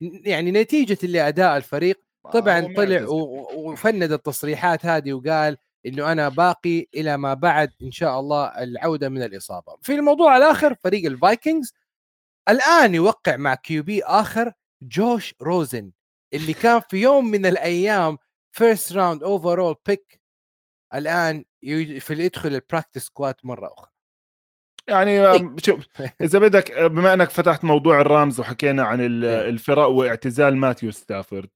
يعني نتيجة لأداء الفريق. طبعا طلع وفند التصريحات هذه وقال إنه أنا باقي إلى ما بعد إن شاء الله العودة من الإصابة. في الموضوع الآخر فريق ال Vikings الآن يوقع مع QB آخر جوش روزن اللي كان في يوم من الأيام first round overall pick الآن في يدخل ال practice squad مرة أخرى. يعني شوف إذا بدك بما إنك فتحت موضوع ال Rams وحكينا عن إيه. الفرق واعتزال ماتيو ستافورد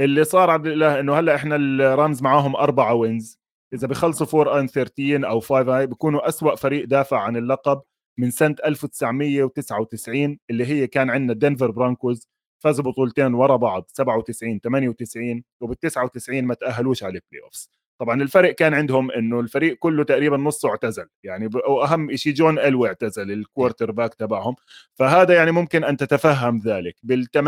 اللي صار عبد الله إنه هلأ إحنا ال Rams معاهم أربعة wins إذا بخلصوا 4 and 13 أو 5 اي بيكونوا أسوأ فريق دافع عن اللقب من سنة 1999 اللي هي كان عندنا Denver Broncos فازوا بطولتين ورا بعض 97 98 وبال 99 ما تأهلوش على ال playoffs طبعا الفرق كان عندهم إنه الفريق كله تقريبا نصه اعتزل يعني وأهم شيء جون إلوي اعتزل ال quarterback تبعهم. فهذا يعني ممكن أن تتفهم ذلك. بال80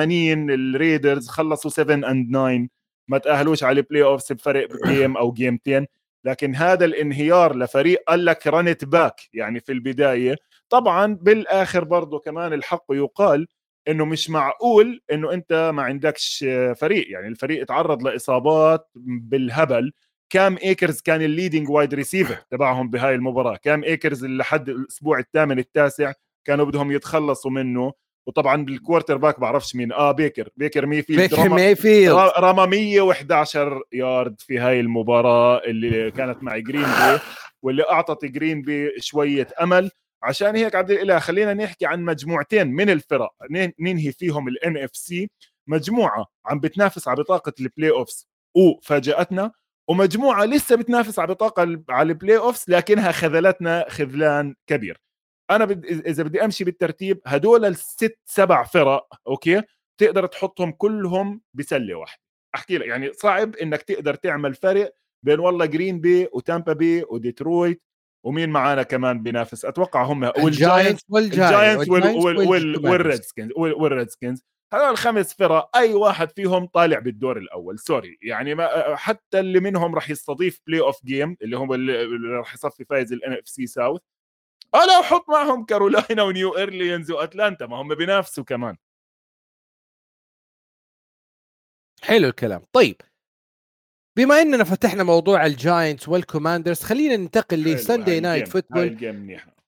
ال Raiders خلصوا 7 and 9 ما تأهلوش على ال playoffs بفرق game أو جيمتين لكن هذا الانهيار لفريق قال لك run it back يعني في البداية. طبعا بالآخر برضه كمان الحق يقال إنه مش معقول إنه أنت ما عندكش فريق يعني الفريق تعرض لإصابات بالهبل كام ايكرز كان ال leading wide receiver تبعهم بهاي المباراة؟ كام ايكرز لحد الأسبوع الثامن التاسع كانوا بدهم يتخلصوا منه؟ وطبعا بال quarterback بعرفش مين آه بيكر بيكر ميفيلد بيكر ميفيلد رمى 111 يارد في هاي المباراة اللي كانت مع جرين بي واللي أعطت جرين بي شوية أمل. عشان هيك عبد الإله خلينا نحكي عن مجموعتين من الفرق. ننهي فيهم ال NFC مجموعة عم بتنافس على بطاقة ال playoffs وفاجأتنا ومجموعة لسه بتنافس على بطاقة على ال playoffs لكنها خذلتنا خذلان كبير. أنا بد... اذا بدي أمشي بالترتيب هدول الست سبع فرق أوكي؟ تقدر تحطهم كلهم بسلة واحدة. أحكي لك يعني صعب إنك تقدر تعمل فرق بين والله جرين بي وتامبا بي وديترويت ومين معانا كمان بينافس؟ أتوقع هم والجاينتس والجاينتس والريدسكنز والريدسكنز. هذول الخمس فرق؟ أي واحد فيهم طالع بالدور الأول. sorry يعني ما حتى اللي منهم راح يستضيف playoff game اللي هم اللي راح يصفي فايز ال NFC South أنا أحط معهم كارولاينا ونيو اورلينز واتلانتا ما هم بينافسوا كمان. حلو الكلام. طيب. بما إننا فتحنا موضوع ال Giants وال Commanders خلينا ننتقل ل Sunday Night Football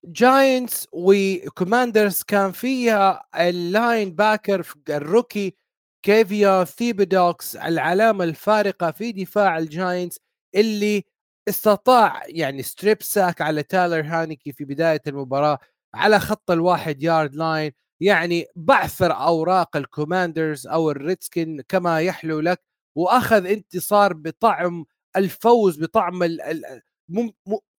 Giants و Commanders كان فيها ال linebacker ال rookie كيفون ثيبودو العلامة الفارقة في دفاع ال Giants اللي استطاع يعني strip sack على تايلر هاينيكي في بداية المباراة على خط الواحد yard line يعني بعثر أوراق ال Commanders أو ال Redskin كما يحلو لك وأخذ انتصار بطعم الفوز بطعم.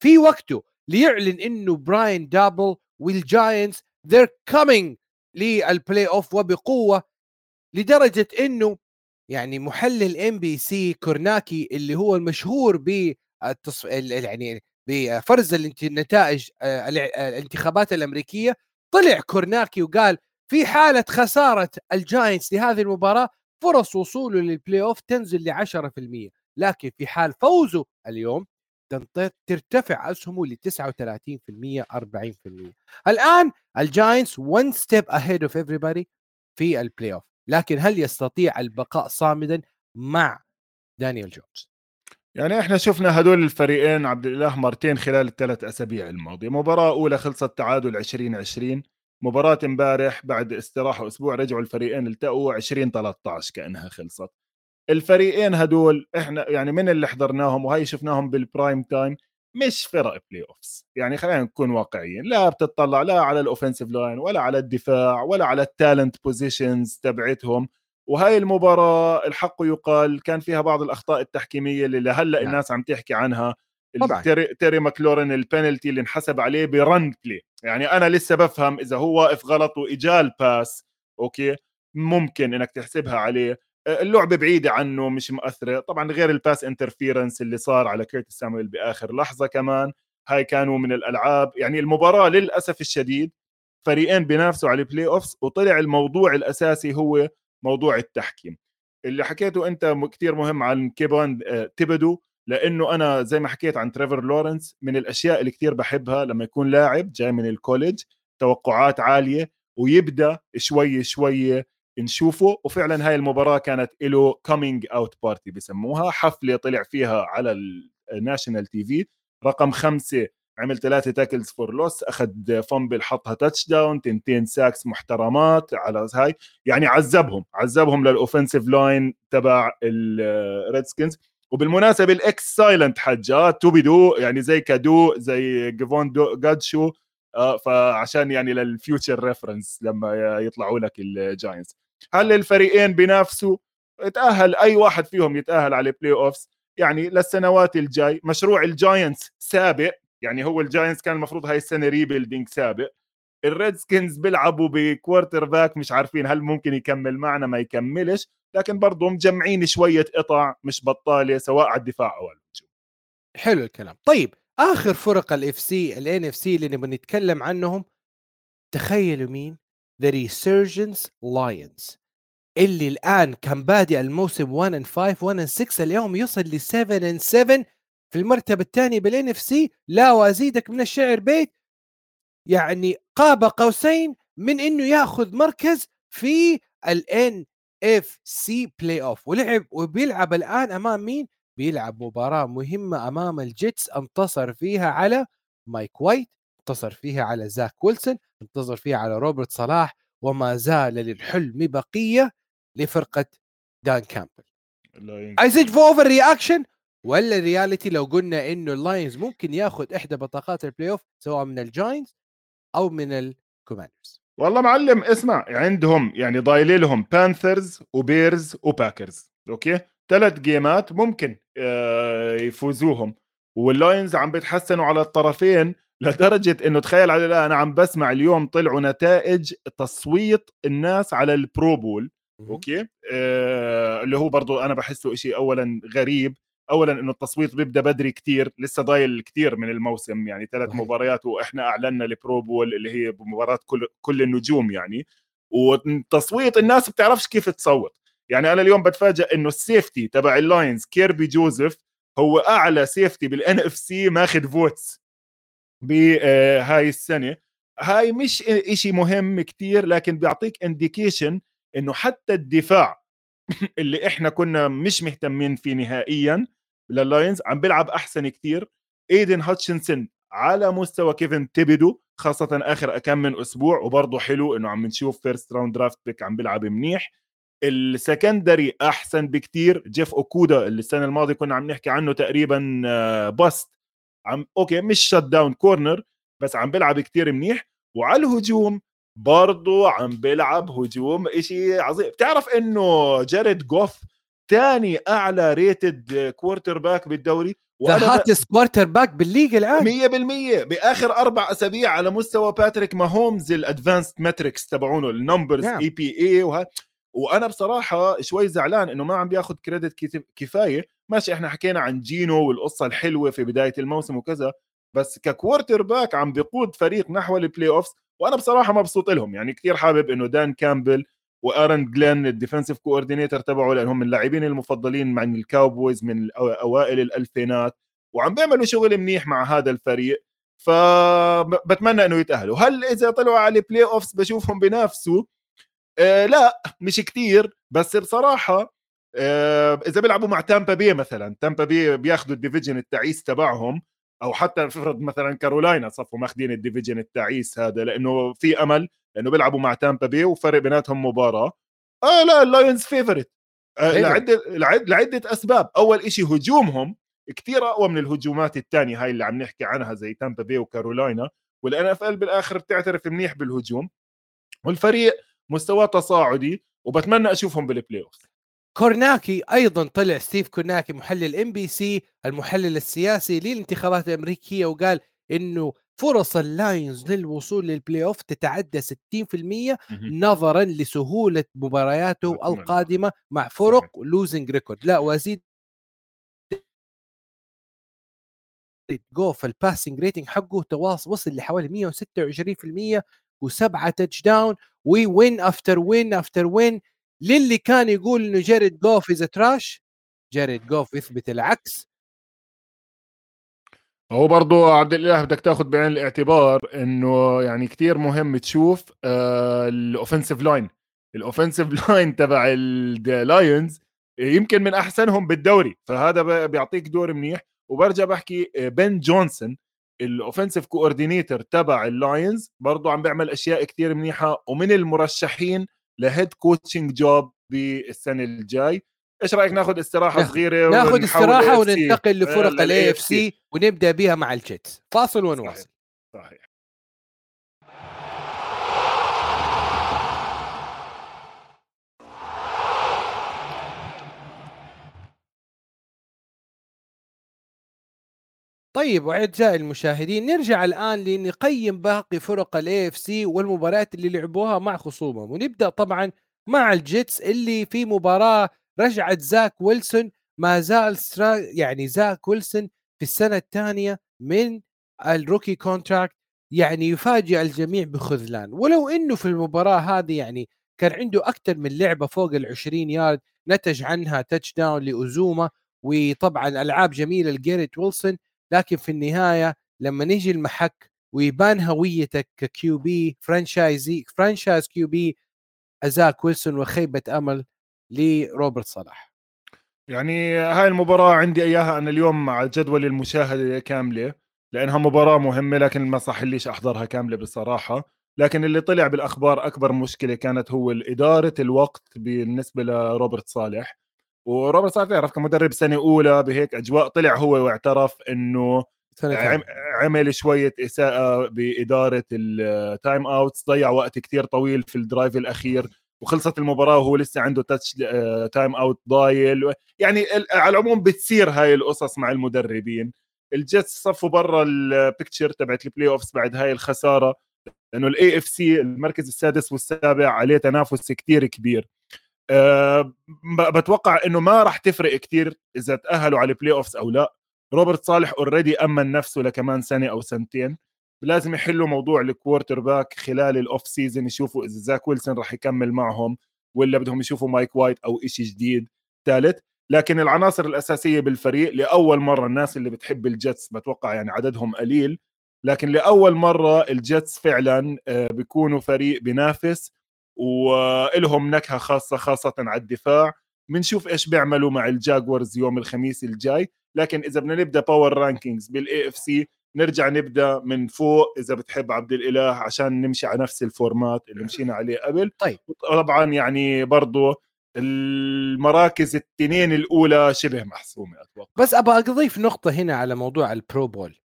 في وقته ليعلن إنه براين دابول وال Giants they're coming لل playoff وبقوة لدرجة إنه يعني محلل NBC كورناكي اللي هو المشهور ب التصف... يعني بفرز النتائج آه، الانتخابات الأمريكية. طلع كورناكي وقال في حالة خسارة ال Giants لهذه المباراة فرص وصوله لل playoff تنزل ل 10% لكن في حال فوزه اليوم ترتفع أسهمه ل 39% 40% الآن ال Giants 1 step ahead of everybody في ال playoff لكن هل يستطيع البقاء صامدا مع دانيال جونز يعني إحنا شفنا هدول الفريقين عبد الإله مرتين خلال الثلاث أسابيع الماضية. مباراة أولى خلصت تعادل 20 20 مباراة امبارح بعد استراحة أسبوع رجعوا الفريقين التقوا 20 13 كأنها خلصت. الفريقين هدول إحنا يعني من اللي حضرناهم وهي شفناهم بال prime time مش فرق playoffs يعني خلينا نكون واقعيين لا بتطلع لا على ال offensive line ولا على الدفاع ولا على ال talent positions تبعتهم. وهي المباراة الحق يقال كان فيها بعض الأخطاء التحكيمية اللي لهلأ نعم. الناس عم تحكي عنها طبعا. تيري, تيري ماكلورن البنالتي اللي انحسب عليه ب run play يعني أنا لسه بفهم إذا هو واقف غلط وإجا ال pass أوكي؟ ممكن إنك تحسبها عليه. اللعبة بعيدة عنه مش مؤثرة. طبعا غير ال pass interference اللي صار على كيرتس سامويل بآخر لحظة كمان. هاي كانوا من الألعاب يعني المباراة للأسف الشديد فريقين بينافسوا على ال playoffs وطلع الموضوع الأساسي هو موضوع التحكيم. اللي حكيته أنت كثير مهم عن كيفون آه، تبدو لأنه أنا زي ما حكيت عن تريفر لورنس من الأشياء اللي كثير بحبها لما يكون لاعب جاي من ال college توقعات عالية ويبدأ شوي شوي نشوفه وفعلا هاي المباراة كانت له كومينج اوت بارتي بسموها. حفلة طلع فيها على الناشونال تي في رقم خمسة عمل ثلاثة تاكلز فور لوس أخذ فامبل حطها تاتش داون تنتين ساكس محترمات على هاي. يعني عذبهم عذبهم للاوفنسيف لاين تبع الريدسكنز وبالمناسبة الاكس سايلنت حجات تو بدو يعني زي كادو زي جيفون جادشو آه فعشان يعني لل future reference لما يطلعوا لك ال Giants. هل الفريقين بينافسوا تاهل أي واحد فيهم يتأهل على ال playoffs يعني للسنوات الجاي مشروع ال Giants سابق يعني هو ال Giants كان المفروض هاي السنة rebuilding سابق. ال Redskins بيلعبوا ب quarterback مش عارفين هل ممكن يكمل معنا ما يكملش لكن برضه مجمعين شوية قطع مش بطالة سواء على الدفاع أو الهجوم. حلو الكلام. طيب آخر فرق ال AFC ال NFC اللي نبغى نتكلم عنهم تخيلوا مين؟ the resurgent Lions اللي الآن كان بادئ الموسم 1 ان 5 1 ان 6 اليوم يوصل ل 7 and 7 في المرتبة الثانية بال NFC لا وأزيدك من الشعر بيت. يعني قاب قوسين من إنه يأخذ مركز في ال NFC playoff ولعب وبيلعب الآن أمام مين؟ بيلعب مباراة مهمة أمام الجيتس انتصر فيها على مايك وايت انتصر فيها على زاك ويلسون انتصر فيها على روبرت صالح وما زال للحلم بقية لفرقة دان كامبل. عايز في overreaction ولا reality لو قلنا إنه اللاينز ممكن ياخذ إحدى بطاقات ال playoff سواء من الجاينتس أو من الكوماندرز؟ والله معلم اسمع عندهم يعني ضايل لهم بانثرز وبيرز وباكرز أوكي؟ ثلاث جيمات ممكن آه، يفوزوهم. واللاينز عم بيتحسنوا على الطرفين لدرجة إنه تخيل على لا أنا عم بسمع اليوم طلعوا نتائج تصويت الناس على ال Pro Bowl okay؟ آه اللي هو برضو أنا بحسه شيء اولا غريب. اولا إنه التصويت بيبدأ بدري كتير لسه ضايل كتير من الموسم. يعني ثلاث مباريات وإحنا أعلنا ال Pro Bowl اللي هي مباراة كل كل النجوم يعني. وتصويت الناس بتعرفش كيف تصوت. يعني أنا اليوم بتفاجئ إنه ال safety تبع اللاينز كيربي جوزيف هو أعلى safety بال NFC ماخذ votes بهاي السنة. هاي مش إشي مهم كتير لكن بيعطيك indication إنه حتى الدفاع اللي إحنا كنا مش مهتمين فيه نهائيا لللاينز عم بيلعب أحسن كتير. ايدن هاتشنسون على مستوى كيفن تيبيدو خاصة آخر كم من أسبوع وبرضه حلو إنه عم نشوف first round draft pick عم بيلعب منيح. ال secondary أحسن بكتير. جيف أوكودا اللي السنة الماضية كنا عم نحكي عنه تقريبا bust آه، عم okay مش shutdown corner بس عم بيلعب كتير منيح. وعلى الهجوم برضه عم بيلعب هجوم إشي عظيم. بتعرف إنه جاريد جوف ثاني أعلى rated quarterback بالدوري the hottest quarterback بال league الآن. 100% بآخر أربع أسابيع على مستوى باتريك ماهومز ال advanced metrics تبعونه ال numbers EPA. وأنا بصراحة شوي زعلان إنه ما عم بياخذ credit كفاية. ماشي إحنا حكينا عن جينو والقصة الحلوة في بداية الموسم وكذا بس ك quarterback عم بيقود فريق نحو ال playoffs وأنا بصراحة مبسوط لهم. يعني كثير حابب إنه دان كامبل وآرن جلين ال defensive coordinator تبعه لأنهم من اللاعبين المفضلين مع الكاوبويز من اوائل الألفينات وعم بيعملوا شغل منيح مع هذا الفريق. فبتمنى إنه يتأهلوا. هل إذا طلعوا على ال playoffs بشوفهم بينافسوا آه لا مش كتير بس بصراحة آه إذا بيلعبوا مع تامبا بي مثلا تامبا بي بياخذوا ال division التعيس تبعهم أو حتى نفرض مثلا كارولاينا صفوا ماخذين ال division التعيس هذا لأنه في أمل لأنه بيلعبوا مع تامبا بي وفرق بيناتهم مباراة. آه لا اللايونز favorite آه لعدة لعدة أسباب. أول شيء هجومهم كثير أقوى من الهجومات الثانية هاي اللي عم نحكي عنها زي تامبا بي وكارولاينا وال NFL بالآخر بتعترف منيح بالهجوم. والفريق مستواه تصاعدي وبتمنى أشوفهم بال playoff كورناكي أيضا طلع ستيف كورناكي محلل NBC المحلل السياسي للانتخابات الأمريكية وقال إنه فرص اللاينز للوصول لل playoff تتعدى 60% نظرا لسهولة مبارياته القادمة مع فرق losing record لا وأزيد جوف ال passing rating حقه تواصل وصل لحوالي 126% وسبعة touchdown win after win after win للي كان يقول إنه جاريد جوف is trash جاريد جوف يثبت العكس. هو برضو عبد الإله بدك تأخذ بعين الاعتبار إنه يعني كتير مهم تشوف ال offensive line ال offensive line تبع اللايونز يمكن من أحسنهم بالدوري فهذا بيعطيك دور منيح. وبرجع بحكي بن جونسون ال offensive coordinator تبع اللايونز برضه عم بيعمل أشياء كتير منيحة ومن المرشحين ل head coaching job بالسنة الجاي. إيش رأيك ناخذ استراحة صغيرة ناخذ استراحة وننتقل لفرق ال AFC. ونبدأ بها مع الجيتس. فاصل ونواصل. صحيح. صحيح. طيب واعزائي المشاهدين نرجع الآن لنقيم باقي فرق ال AFC والمباريات اللي لعبوها مع خصومهم. ونبدأ طبعا مع الجيتس اللي في مباراة رجعت زاك ويلسون. ما زال يعني زاك ويلسون في السنة الثانية من ال rookie contract يعني يفاجئ الجميع بخذلان. ولو إنه في المباراة هذه يعني كان عنده أكثر من لعبة فوق ال 20 يارد نتج عنها touchdown لأوزوما. وطبعا ألعاب جميلة لجيريت ويلسون. لكن في النهاية لما نيجي المحك ويبان هويتك ك QB franchise franchise QB زاك ويلسون وخيبة أمل لروبرت صالح. يعني هاي المباراة عندي إياها أنا اليوم مع جدول المشاهدة كاملة لأنها مباراة مهمة لكن ما صحليش أحضرها كاملة بصراحة. لكن اللي طلع بالأخبار أكبر مشكلة كانت هو إدارة الوقت بالنسبة لروبرت صالح. وروبرت صالح تعرف كمدرب سنة أولى بهيك أجواء طلع هو واعترف إنه عمل شوية إساءة بإدارة ال timeouts ضيع وقت كتير طويل في ال drive الأخير وخلصت المباراة وهو لسه عنده touch timeout ضايل يعني على العموم بتصير هاي القصص مع المدربين. الجيتس صفوا برا ال picture تبعت ال playoffs بعد هاي الخسارة لأنه ال AFC المركز السادس والسابع عليه تنافس كتير كبير. أه بتوقع إنه ما راح تفرق كتير إذا تأهلوا على ال playoffs أو لا. روبرت صالح already أمن نفسه لكمان سنة أو سنتين. لازم يحلوا موضوع ال quarterback خلال ال off-season يشوفوا إذا زاك ويلسون راح يكمل معهم ولا بدهم يشوفوا مايك وايت أو شيء جديد ثالث. لكن العناصر الأساسية بالفريق لأول مرة الناس اللي بتحب الجيتس بتوقع يعني عددهم قليل لكن لأول مرة الجيتس فعلا آه، بيكونوا فريق بينافس. ولهم نكهة خاصة خاصة على الدفاع. بنشوف إيش بيعملوا مع الجاغوارز يوم الخميس الجاي. لكن إذا بدنا نبدأ power rankings بال AFC نرجع نبدأ من فوق. إذا بتحب عبد الإله عشان نمشي على نفس ال format اللي مشينا عليه قبل. طيب. طبعا يعني برضه المراكز التنين الأولى شبه محسومة أتوقع. بس أبغى أضيف نقطة هنا على موضوع ال Pro Bowl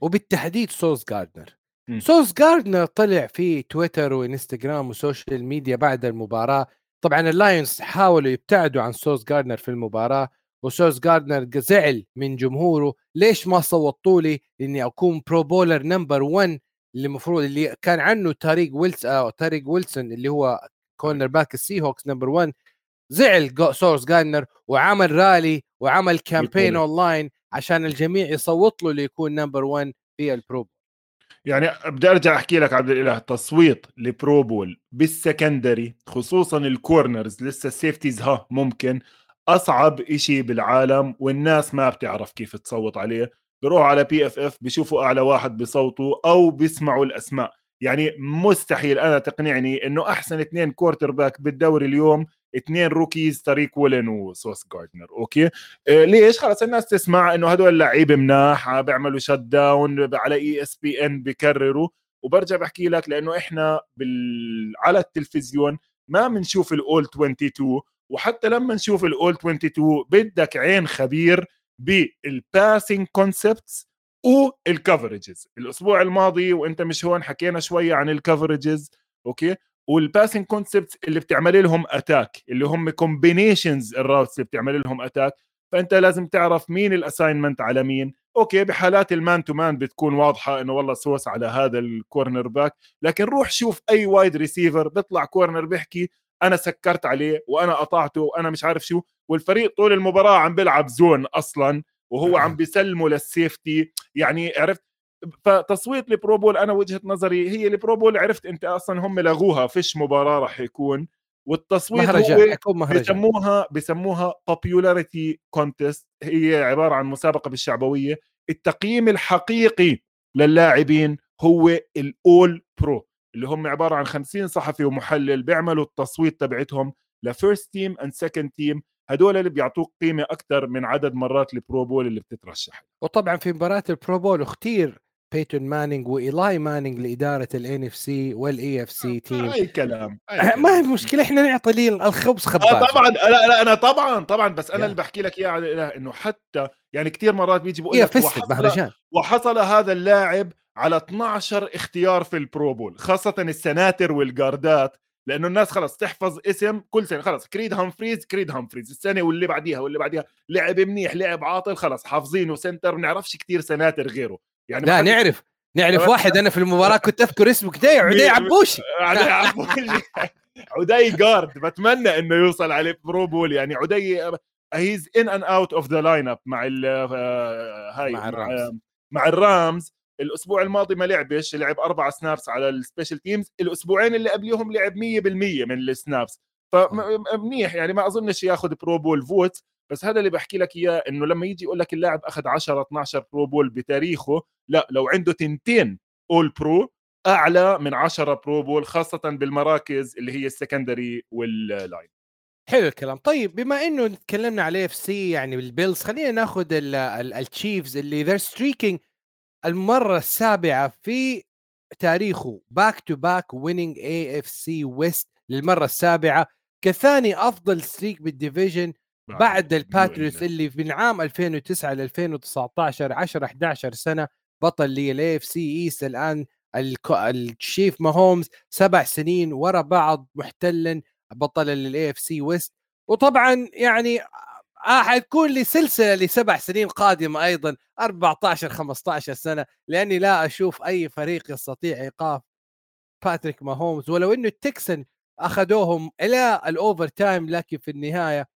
وبالتحديد سوس جاردنر سوس جاردنر طلع في تويتر وإنستغرام و social media بعد المباراة. طبعا اللايونز حاولوا يبتعدوا عن سوس جاردنر في المباراة وسوس جاردنر زعل من جمهوره ليش ما صوتوا لي إني أكون Pro Bowler number 1 اللي المفروض اللي كان عنه تاريك ويلس أو تاريك وولن اللي هو cornerback السي هوكس number 1 زعل سوس جاردنر وعمل رالي وعمل campaign online عشان الجميع يصوت له ليكون number 1 في ال Pro يعني بدي أرجع أحكي لك عبد الإله تصويت ل Pro Bowl بال secondary خصوصا ال corners لسه ال safeties ها ممكن. أصعب إشي بالعالم والناس ما بتعرف كيف تصوت عليه. بروحوا على PFF بيشوفوا أعلى واحد بصوتوا أو بيسمعوا الأسماء. يعني مستحيل أنا تقنعني إنه أحسن اثنين cornerback بالدوري اليوم اثنين rookies تاريك وولن وسوس جاردنر okay؟ آه ليش؟ خلص الناس تسمع إنه هدول لعيبه مناح بيعملوا shut down على ESPN بكرروا. وبرجع بحكي لك لأنه إحنا بال... على التلفزيون ما بنشوف ال All-22 وحتى لما نشوف ال All-22 بدك عين خبير بال passing concepts وال coverages الأسبوع الماضي وإنت مش هون حكينا شوية عن ال coverages okay؟ وال passing concepts اللي بتعمل لهم attack اللي هم combinations ال routes اللي بتعمل لهم attack فأنت لازم تعرف مين ال assignment على مين. okay بحالات ال man to man بتكون واضحة إنه والله سوس على هذا ال cornerback لكن روح شوف أي wide receiver بيطلع corner بيحكي أنا سكرت عليه وأنا قطعته وأنا مش عارف شو. والفريق طول المباراة عم بيلعب zone أصلا وهو عم بيسلمه لل safety يعني عرفت؟ فتصويت ال Pro Bowl أنا وجهة نظري هي ال Pro Bowl عرفت أنت أصلا هم لغوها فيش مباراة راح يكون والتصويت مهرجان هو مهرجان. بسموها بسموها popularity contest هي عبارة عن مسابقة بالشعبوية. التقييم الحقيقي للاعبين هو ال All-Pro اللي هم عبارة عن 50 صحفي ومحلل بيعملوا التصويت تبعتهم ل first team and second team هدول اللي بيعطوك قيمة أكثر من عدد مرات ال Pro Bowl اللي بتترشح. وطبعا في مباراة ال Pro Bowl اختير بيتون مانينج وايلاي مانينج لإدارة ال NFC وال AFC team أي كلام أي ما هي مشكلة إحنا نعطي لي الخبز خباز. آه طبعا لا لا أنا طبعا طبعا بس أنا اللي بحكي لك اياه إنه حتى يعني كثير مرات بيجي بقول لك وحصل, وحصل هذا اللاعب على 12 اختيار في ال Pro Bowl خاصة السناتر والجاردات لأنه الناس خلص تحفظ اسم كل سنة خلص كريد هامفريز كريد هامفريز السنة واللي بعديها واللي بعديها لعب منيح لعب عاطل خلص حافظينه center ما بنعرفش كثير سناتر غيره. يعني لا نعرف نعرف واحد أنا في المباراة كنت أذكر اسمه كده عدي عبوشي عدي عبوشي عدي guard بتمنى إنه يوصل عليه Pro Bowl يعني عدي he's in and out of the lineup مع ال آه، هاي مع الرامز. مع الرامز. الأسبوع الماضي ما لعبش لعب أربع snaps على ال special teams الأسبوعين اللي قبليهم لعب 100% من ال snaps فمنيح يعني ما أظنش ياخذ Pro Bowl vote بس هذا اللي بحكي لك إياه إنه لما يجي يقول لك اللاعب أخذ 10 12 Pro Bowl بتاريخه لا لو عنده تنتين All-Pro أعلى من 10 Pro Bowl خاصة بالمراكز اللي هي ال secondary وال line. حلو الكلام. طيب بما إنه تكلمنا على AFC يعني بالبيلز خلينا ناخذ التشيفز اللي they're streaking المرة السابعة في تاريخه. back to back winning AFC West للمرة السابعة كثاني أفضل streak بال division بعد الباتريوتس اللي من عام 2009 ل 2019 10 11 سنة بطل لل AFC East الآن الشيف ماهومز سبع سنين ورا بعض محتلا بطلا لل AFC West وطبعا يعني آه حتكون لي سلسلة لسبع سنين قادمة أيضا 14 15 سنة لأني لا أشوف أي فريق يستطيع إيقاف باتريك ماهومز ولو إنه التكسنز أخذوهم إلى ال overtime لكن في النهاية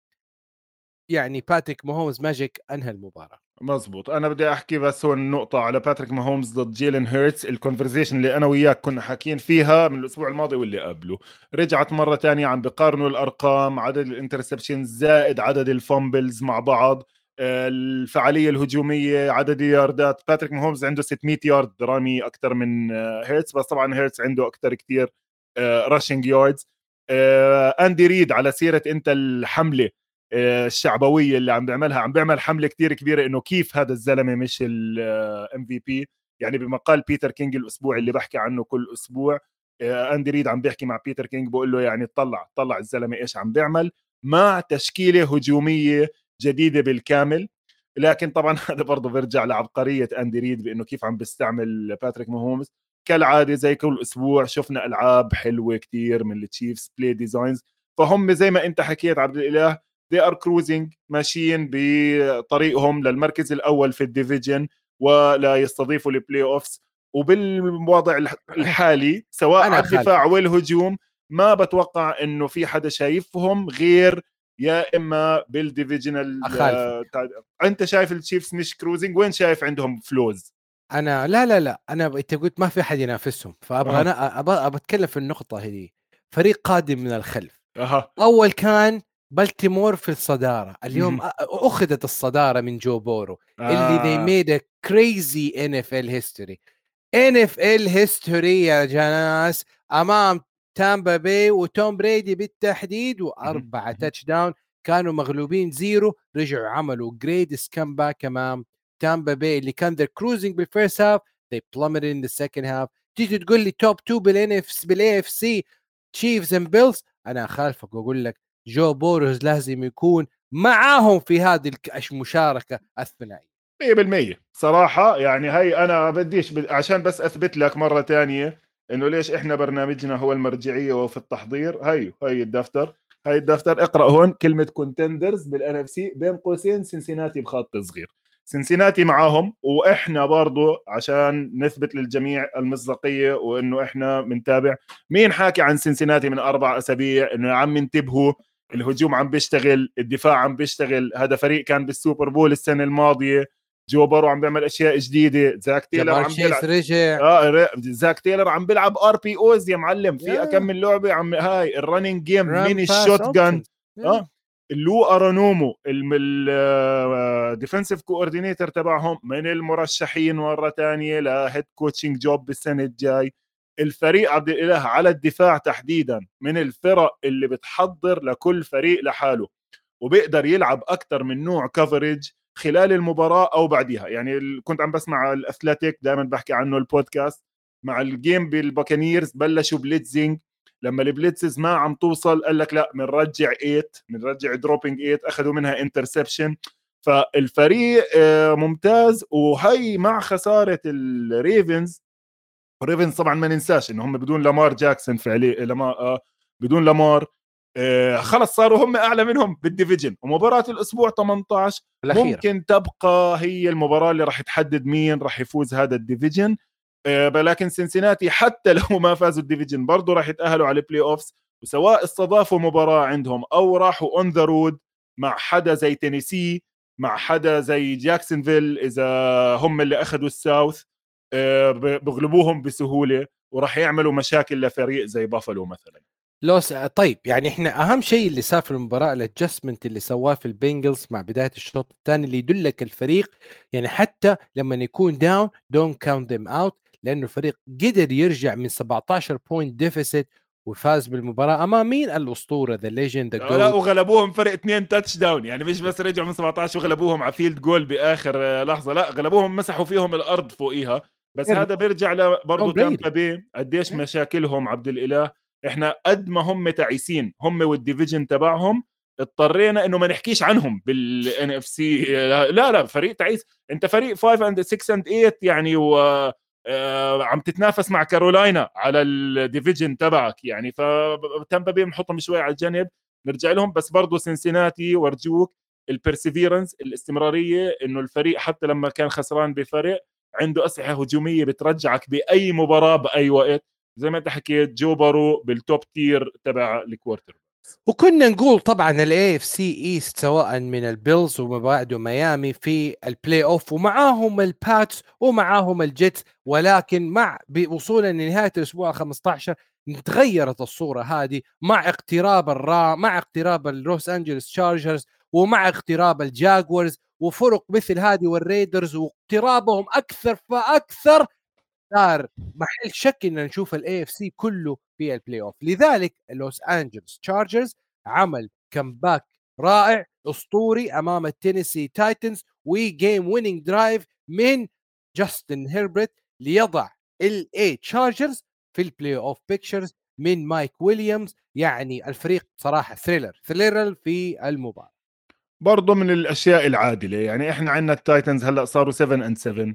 يعني باتريك ماهومز magic أنهى المباراة. مزبوط أنا بدي أحكي بس هون النقطه على باتريك ماهومز ضد جيلن هيرتس ال conversation اللي أنا وياك كنا حاكيين فيها من الأسبوع الماضي واللي قبله. رجعت مرة ثانية عم بقارنوا الأرقام عدد ال interception زائد عدد ال fumbles مع بعض. الفعالية الهجومية عدد الياردات باتريك ماهومز عنده 600 يارد رامي أكثر من هيرتس بس طبعا هيرتس عنده أكثر كثير rushing yards اندي ريد على سيرة انت الحملة آه، الشعبوية اللي عم بيعملها عم بيعمل حملة كتير كبيرة إنه كيف هذا الزلمة مش ال MVP يعني بمقال بيتر كينج الأسبوع اللي بحكي عنه كل أسبوع آه، اندي ريد عم بيحكي مع بيتر كينج بقول له يعني طلع طلع الزلمة إيش عم بيعمل مع تشكيلة هجومية جديدة بالكامل. لكن طبعا هذا برضه بيرجع لعبقرية اندي ريد بإنه كيف عم بيستعمل باتريك ماهومز كالعادة زي كل أسبوع شفنا ألعاب حلوة كتير من التشيفز play designs فهم زي ما أنت حكيت عبد الإله they are cruising ماشيين بطريقهم للمركز الأول في ال division ولا يستضيفوا ال playoffs وبالوضع الحالي سواء على الدفاع والهجوم ما بتوقع إنه في حدا شايفهم غير يا إما بال divisional آه أنت شايف التشيفز مش cruising وين شايف عندهم flaws أنا لا لا لا أنا أنت قلت ما في حد ينافسهم فأبغى أنا أبغى أتكلم في النقطة هذه. فريق قادم من الخلف. أه. أول كان بلتيمور في الصدارة. اليوم. أخذت الصدارة من جو بارو آه. اللي they made a crazy NFL history. NFL history يا ناس. أمام تامبا بي وتوم بريدي بالتحديد وأربعة touchdown كانوا مغلوبين zero رجعوا عملوا great comeback أمام تامبا بي اللي كان they're cruising بال first half they plummeted in the second half. تيجي تقول لي top 2 بال NF بال AFC تشيفز and بيلز أنا اخالفك واقول لك جو بارو لازم يكون معاهم في هذه المشاركة الثنائية. 100% صراحة يعني هي أنا بديش ب... عشان بس أثبت لك مرة ثانية إنه ليش إحنا برنامجنا هو المرجعية وفي التحضير. هي هي الدفتر. هي الدفتر اقرأ هون كلمة contenders بال NFC بين قوسين سنسيناتي بخط صغير. سنسيناتي معاهم وإحنا برضو عشان نثبت للجميع المصداقية وإنه إحنا بنتابع مين حاكي عن سنسيناتي من أربع أسابيع؟ إنه يا عم انتبهوا الهجوم عم بيشتغل الدفاع عم بيشتغل هذا فريق كان بال Super Bowl السنة الماضية جو بارو عم بيعمل أشياء جديدة زاك تيلر عم بيلعب. رجع. آه زاك تيلر عم بيلعب RPOs يا معلم في كم من لعبة عم هاي ال running game من ال shotgun آه لو أنارومو ال defensive coordinator تبعهم من المرشحين مرة ثانية ل head coaching job بالسنة الجاي. الفريق عبد الإله على الدفاع تحديدا من الفرق اللي بتحضر لكل فريق لحاله وبيقدر يلعب أكثر من نوع coverage خلال المباراة أو بعدها يعني كنت عم بسمع الأثليتيك دائما بحكي عنه البودكاست مع ال game بالباكانيرز بلشوا blitzing لما ال blitzes ما عم توصل قال لك لا بنرجع 8 بنرجع dropping 8 أخذوا منها interception فالفريق آه، ممتاز وهي مع خسارة الريفنز الريفنز طبعا ما ننساش ان هم بدون لامار جاكسون فعليا لما آه بدون لامار آه خلص صاروا هم أعلى منهم بال division ومباراة الأسبوع 18 الأخيرة. ممكن تبقى هي المباراة اللي راح تحدد مين راح يفوز هذا ال division آه لكن سنسيناتي حتى لو ما فازوا ال division برضه راح يتأهلوا على ال playoffs وسواء استضافوا مباراة عندهم أو راحوا on the road مع حدا زي تينيسي مع حدا زي جاكسونفيل إذا هم اللي أخذوا ال South. آه، بغلبوهم بسهولة وراح يعملوا مشاكل لفريق زي بافلو مثلا. لوس طيب يعني إحنا أهم شيء اللي صار في المباراة ال adjustment اللي سواه فيه البنجلز مع بداية الشوط الثاني اللي يدلك الفريق يعني حتى لما يكون down don't count them out لأنه الفريق قدر يرجع من 17 point deficit وفاز بالمباراة امام مين الاسطوره the legend لا وغلبوهم فرق اثنين touchdown يعني مش بس رجعوا من 17 وغلبوهم على field goal بآخر لحظة لا غلبوهم مسحوا فيهم الأرض فوقيها. بس يعني هذا بيرجع برضه تامبا بي قديش مشاكلهم عبد الإله؟ إحنا قد ما هم تعيسين هم وال division تبعهم اضطرينا إنه ما نحكيش عنهم بال NFC لا لا فريق تعيس. أنت فريق 5 and 6 and 8 يعني و آه، عم تتنافس مع كارولاينا على ال division تبعك يعني. فتامبا بي بنحطهم شوي على الجنب نرجع لهم. بس برضه سنسيناتي ورجوك ال perseverance الاستمرارية إنه الفريق حتى لما كان خسران بفرق عنده أسلحة هجومية بترجعك بأي مباراة بأي وقت. زي ما انت حكيت جو بارو بال top tier تبع ال quarter وكنا نقول طبعا ال AFC East سواء من البيلز وما بعده ميامي في ال playoff ومعاهم الباتس ومعاهم الجيتس ولكن مع بوصولا لنهاية الأسبوع 15 تغيرت الصورة هذه مع اقتراب الرا مع اقتراب اللوس انجلوس تشارجرز ومع اقتراب الجاكوارز وفرق مثل هذه والريدرز واقترابهم أكثر فأكثر صار محل شك إن نشوف ال AFC كله في ال playoff لذلك لوس انجلوس تشارجرز عمل comeback رائع أسطوري أمام التينيسي تايتنز و game winning drive من جاستن هيربرت ليضع ال LA تشارجرز في ال playoff picture من مايك ويليامز يعني الفريق صراحة thriller thriller في المباراة. برضه من الأشياء العادلة. يعني إحنا عندنا التايتنز هلأ صاروا 7 and 7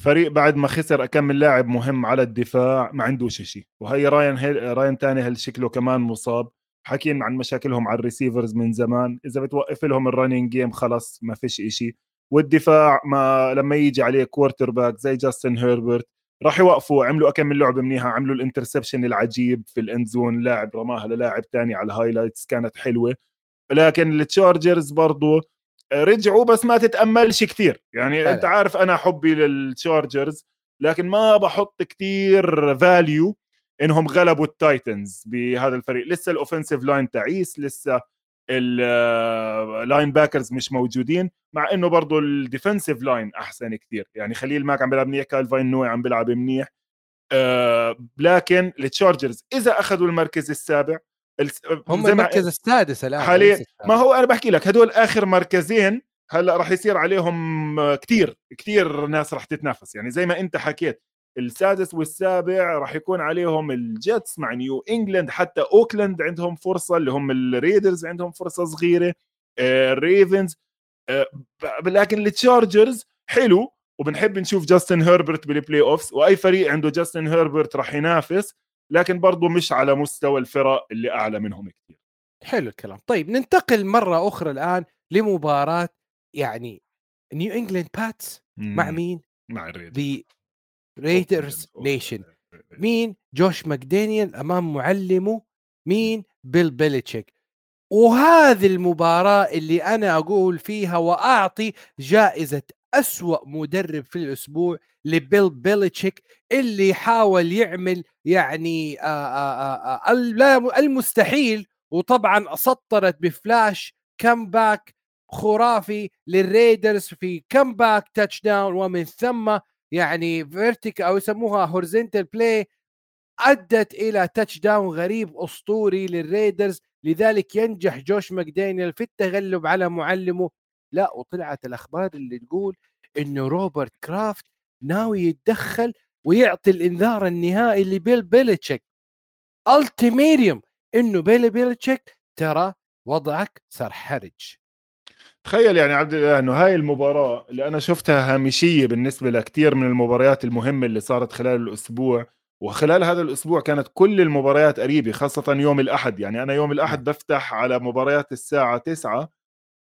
فريق بعد ما خسر كم من لاعب مهم على الدفاع ما عندوش شيء وهي راين هيل راين تانيهيل شكله كمان مصاب. حكينا عن مشاكلهم على ال receivers من زمان. إذا بتوقف لهم ال running game خلص ما فيش شيء والدفاع ما لما يجي عليه quarterback زي جاستن هيربرت راح يوقفوا عملوا كم من لعبه منيحة. عملوا ال interception العجيب في ال end zone لاعب رماها للاعب تاني على ال highlights كانت حلوة. لكن التشارجرز برضو رجعوا بس ما تتأملش كثير يعني أنت عارف أنا حبي للتشارجرز لكن ما بحط كثير value إنهم غلبوا التايتنز بهذا الفريق. لسه ال offensive line تعيس لسه ال linebackers مش موجودين مع إنه برضه ال defensive line أحسن كثير يعني خليل ماك عم بيلعب منيح كايل فان نوي عم بيلعب منيح. آه لكن التشارجرز إذا أخذوا المركز السابع هم المركز السادس الآن حاليا ما هو أنا بحكي لك هدول آخر مركزين هلأ راح يصير عليهم كثير كثير ناس راح تتنافس. يعني زي ما أنت حكيت السادس والسابع راح يكون عليهم الجيتس مع نيو إنجلاند حتى أوكلاند عندهم فرصة اللي هم الريدرز عندهم فرصة صغيرة الريفنز آه، آه، لكن التشارجرز حلو وبنحب نشوف جاستن هيربرت بال playoffs وأي فريق عنده جاستن هيربرت راح ينافس. لكن برضه مش على مستوى الفرق اللي أعلى منهم كثير حلو الكلام. طيب ننتقل مرة أخرى الآن لمباراة يعني نيو انجلاند باتس مع مين؟ مع الريدرز. ريدرز nation مين؟ جوش ماكدانيال أمام معلمه مين؟ بيل بيليتشيك وهذه المباراة اللي أنا أقول فيها وأعطي جائزة أسوأ مدرب في الأسبوع لبيل بيليتشيك اللي حاول يعمل يعني آآ آآ المستحيل وطبعا سطرت ب flash comeback خرافي للريدرز في comeback touchdown ومن ثم يعني vertical أو يسموها horizontal play أدت إلى touchdown غريب أسطوري للريدرز. لذلك ينجح جوش ماكدانيال في التغلب على معلمه. لا وطلعت الأخبار اللي تقول إنه روبرت كرافت ناوي يتدخل ويعطي الإنذار النهائي لبيل بيلتشيك ultimatum إنه بيل بيلتشيك ترى وضعك صار حرج. تخيل يعني عبد الله إنه هاي المباراة اللي أنا شفتها هامشية بالنسبة لكثير من المباريات المهمة اللي صارت خلال الأسبوع وخلال هذا الأسبوع كانت كل المباريات قريبة خاصة يوم الأحد. يعني أنا يوم الأحد نعم. بفتح على مباريات الساعة 9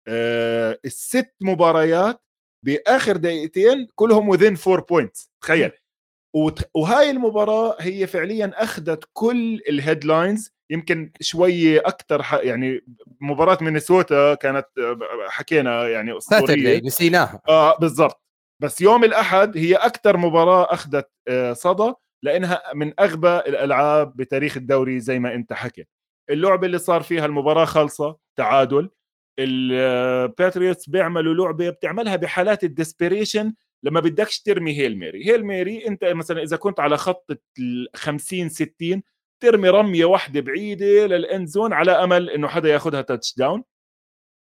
آه الست مباريات بآخر دقيقتين كلهم within four points تخيل. وهاي المباراة هي فعليا أخذت كل ال headlines يمكن شوية أكثر يعني مباراة مينيسوتا كانت حكينا يعني أسطورية. نسيناها. آه بالضبط. بس يوم الأحد هي أكثر مباراة أخذت آه صدى لأنها من أغبى الألعاب بتاريخ الدوري زي ما أنت حكيت. اللعبة اللي صار فيها المباراة خالصة تعادل. الباتريوتس بيعملوا لعبة بتعملها بحالات ال desperation لما بدكش ترمي Hail Mary Hail Mary أنت مثلا إذا كنت على خط ال 50 60 ترمي رمية واحدة بعيدة لل end zone على أمل إنه حدا ياخذها touchdown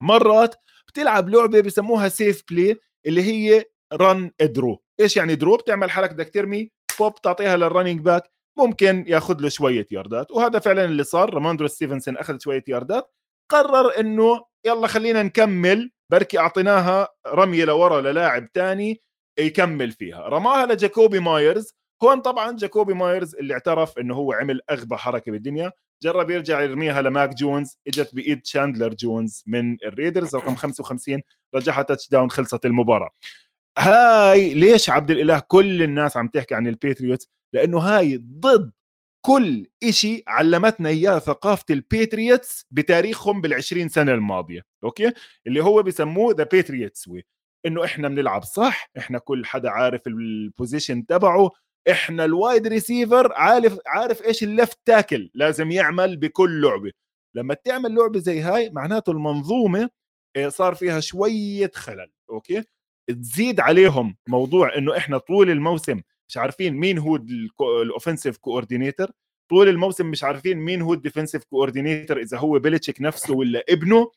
مرات بتلعب لعبة بسموها safe play اللي هي run draw إيش يعني draw بتعمل حالك بدك ترمي بوب تعطيها لل running back ممكن ياخذ له شوية ياردات وهذا فعلا اللي صار. رامندري ستيفنسون اخذ شوية ياردات قرر إنه يلا خلينا نكمل بركي أعطيناها رمية لورا للاعب تاني. يكمل فيها. رماها لجاكوبي مايرز. هون طبعا جاكوبي مايرز اللي اعترف إنه هو عمل أغبى حركة بالدنيا. جرب يرجع يرميها لماك جونز. إجت بإيد شاندلر جونز من الريدرز. رقم 55 رجعها touchdown خلصت المباراة. هاي ليش عبد الإله كل الناس عم تحكي عن البيتريوتس؟ لأنه هاي ضد كل إشي علمتنا إياه ثقافة البيتريوتس بتاريخهم بال20 سنة الماضية. أوكي؟ اللي هو بسموه the Patriots way إنه إحنا بنلعب صح إحنا كل حدا عارف ال position تبعه إحنا ال wide receiver عارف عارف إيش ال left tackle لازم يعمل بكل لعبة. لما تعمل لعبة زي هاي معناته المنظومة آه، صار فيها شوية خلل أوكي؟ تزيد عليهم موضوع إنه إحنا طول الموسم مش عارفين مين هو ال offensive coordinator طول الموسم مش عارفين مين هو ال defensive coordinator إذا هو بيلتشيك نفسه ولا ابنه.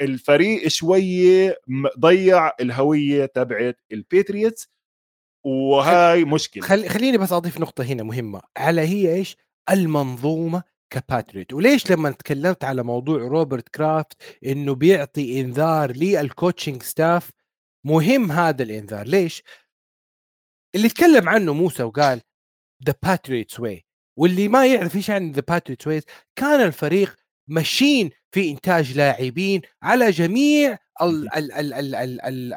الفريق شوية ضيع الهوية تبعت البيتريوتس وهاي مشكلة. خل... خليني بس أضيف نقطة هنا مهمة على هي إيش؟ المنظومة كباتريت وليش لما تكلمت على موضوع روبرت كرافت إنه بيعطي إنذار لل coaching staff مهم هذا الإنذار. ليش؟ اللي تكلم عنه موسى وقال the Patriots way واللي ما يعرف إيش عن the Patriots way كان الفريق ماشيين في إنتاج لاعبين على جميع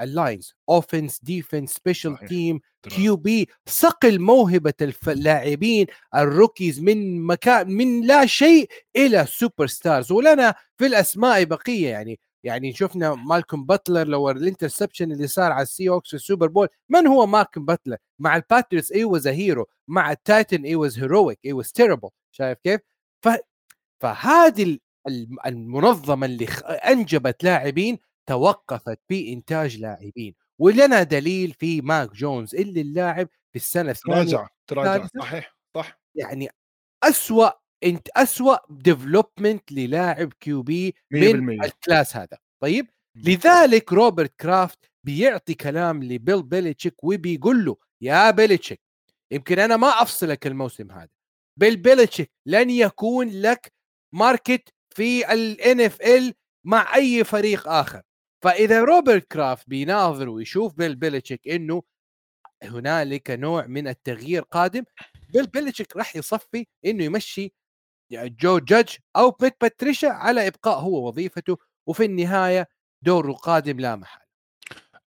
ال lines offense defense special team QB صقل موهبة اللاعبين ال rookies من مكان من لا شيء إلى superstars ولنا في الأسماء بقية يعني. يعني شفنا مالكوم باتلر لو ال interception اللي صار على السي هوكس في ال Super Bowl. من هو مالكوم باتلر؟ مع الباتريوتس he was hero مع التايتن he was heroic he was terrible شايف كيف؟ ف فهذه المنظمة اللي أنجبت لاعبين توقفت في إنتاج لاعبين ولنا دليل في ماك جونز اللي اللاعب في السنة الثانية تراجع تراجع صحيح صح. يعني أسوأ انت اسوء development للاعب QB من ال class هذا. طيب؟ لذلك روبرت كرافت بيعطي كلام لبيل بيليتشيك وبيقول له يا بيليتشيك يمكن أنا ما أفصلك الموسم هذا بيل بيليتشيك لن يكون لك market في ال NFL مع أي فريق آخر. فإذا روبرت كرافت بيناظر ويشوف بيل بيليتشيك إنه هنالك نوع من التغيير قادم بيل بيليتشيك راح يصفي إنه يمشي جو جادج أو مات باتريشا على إبقاء هو وظيفته وفي النهاية دوره قادم لا محالة.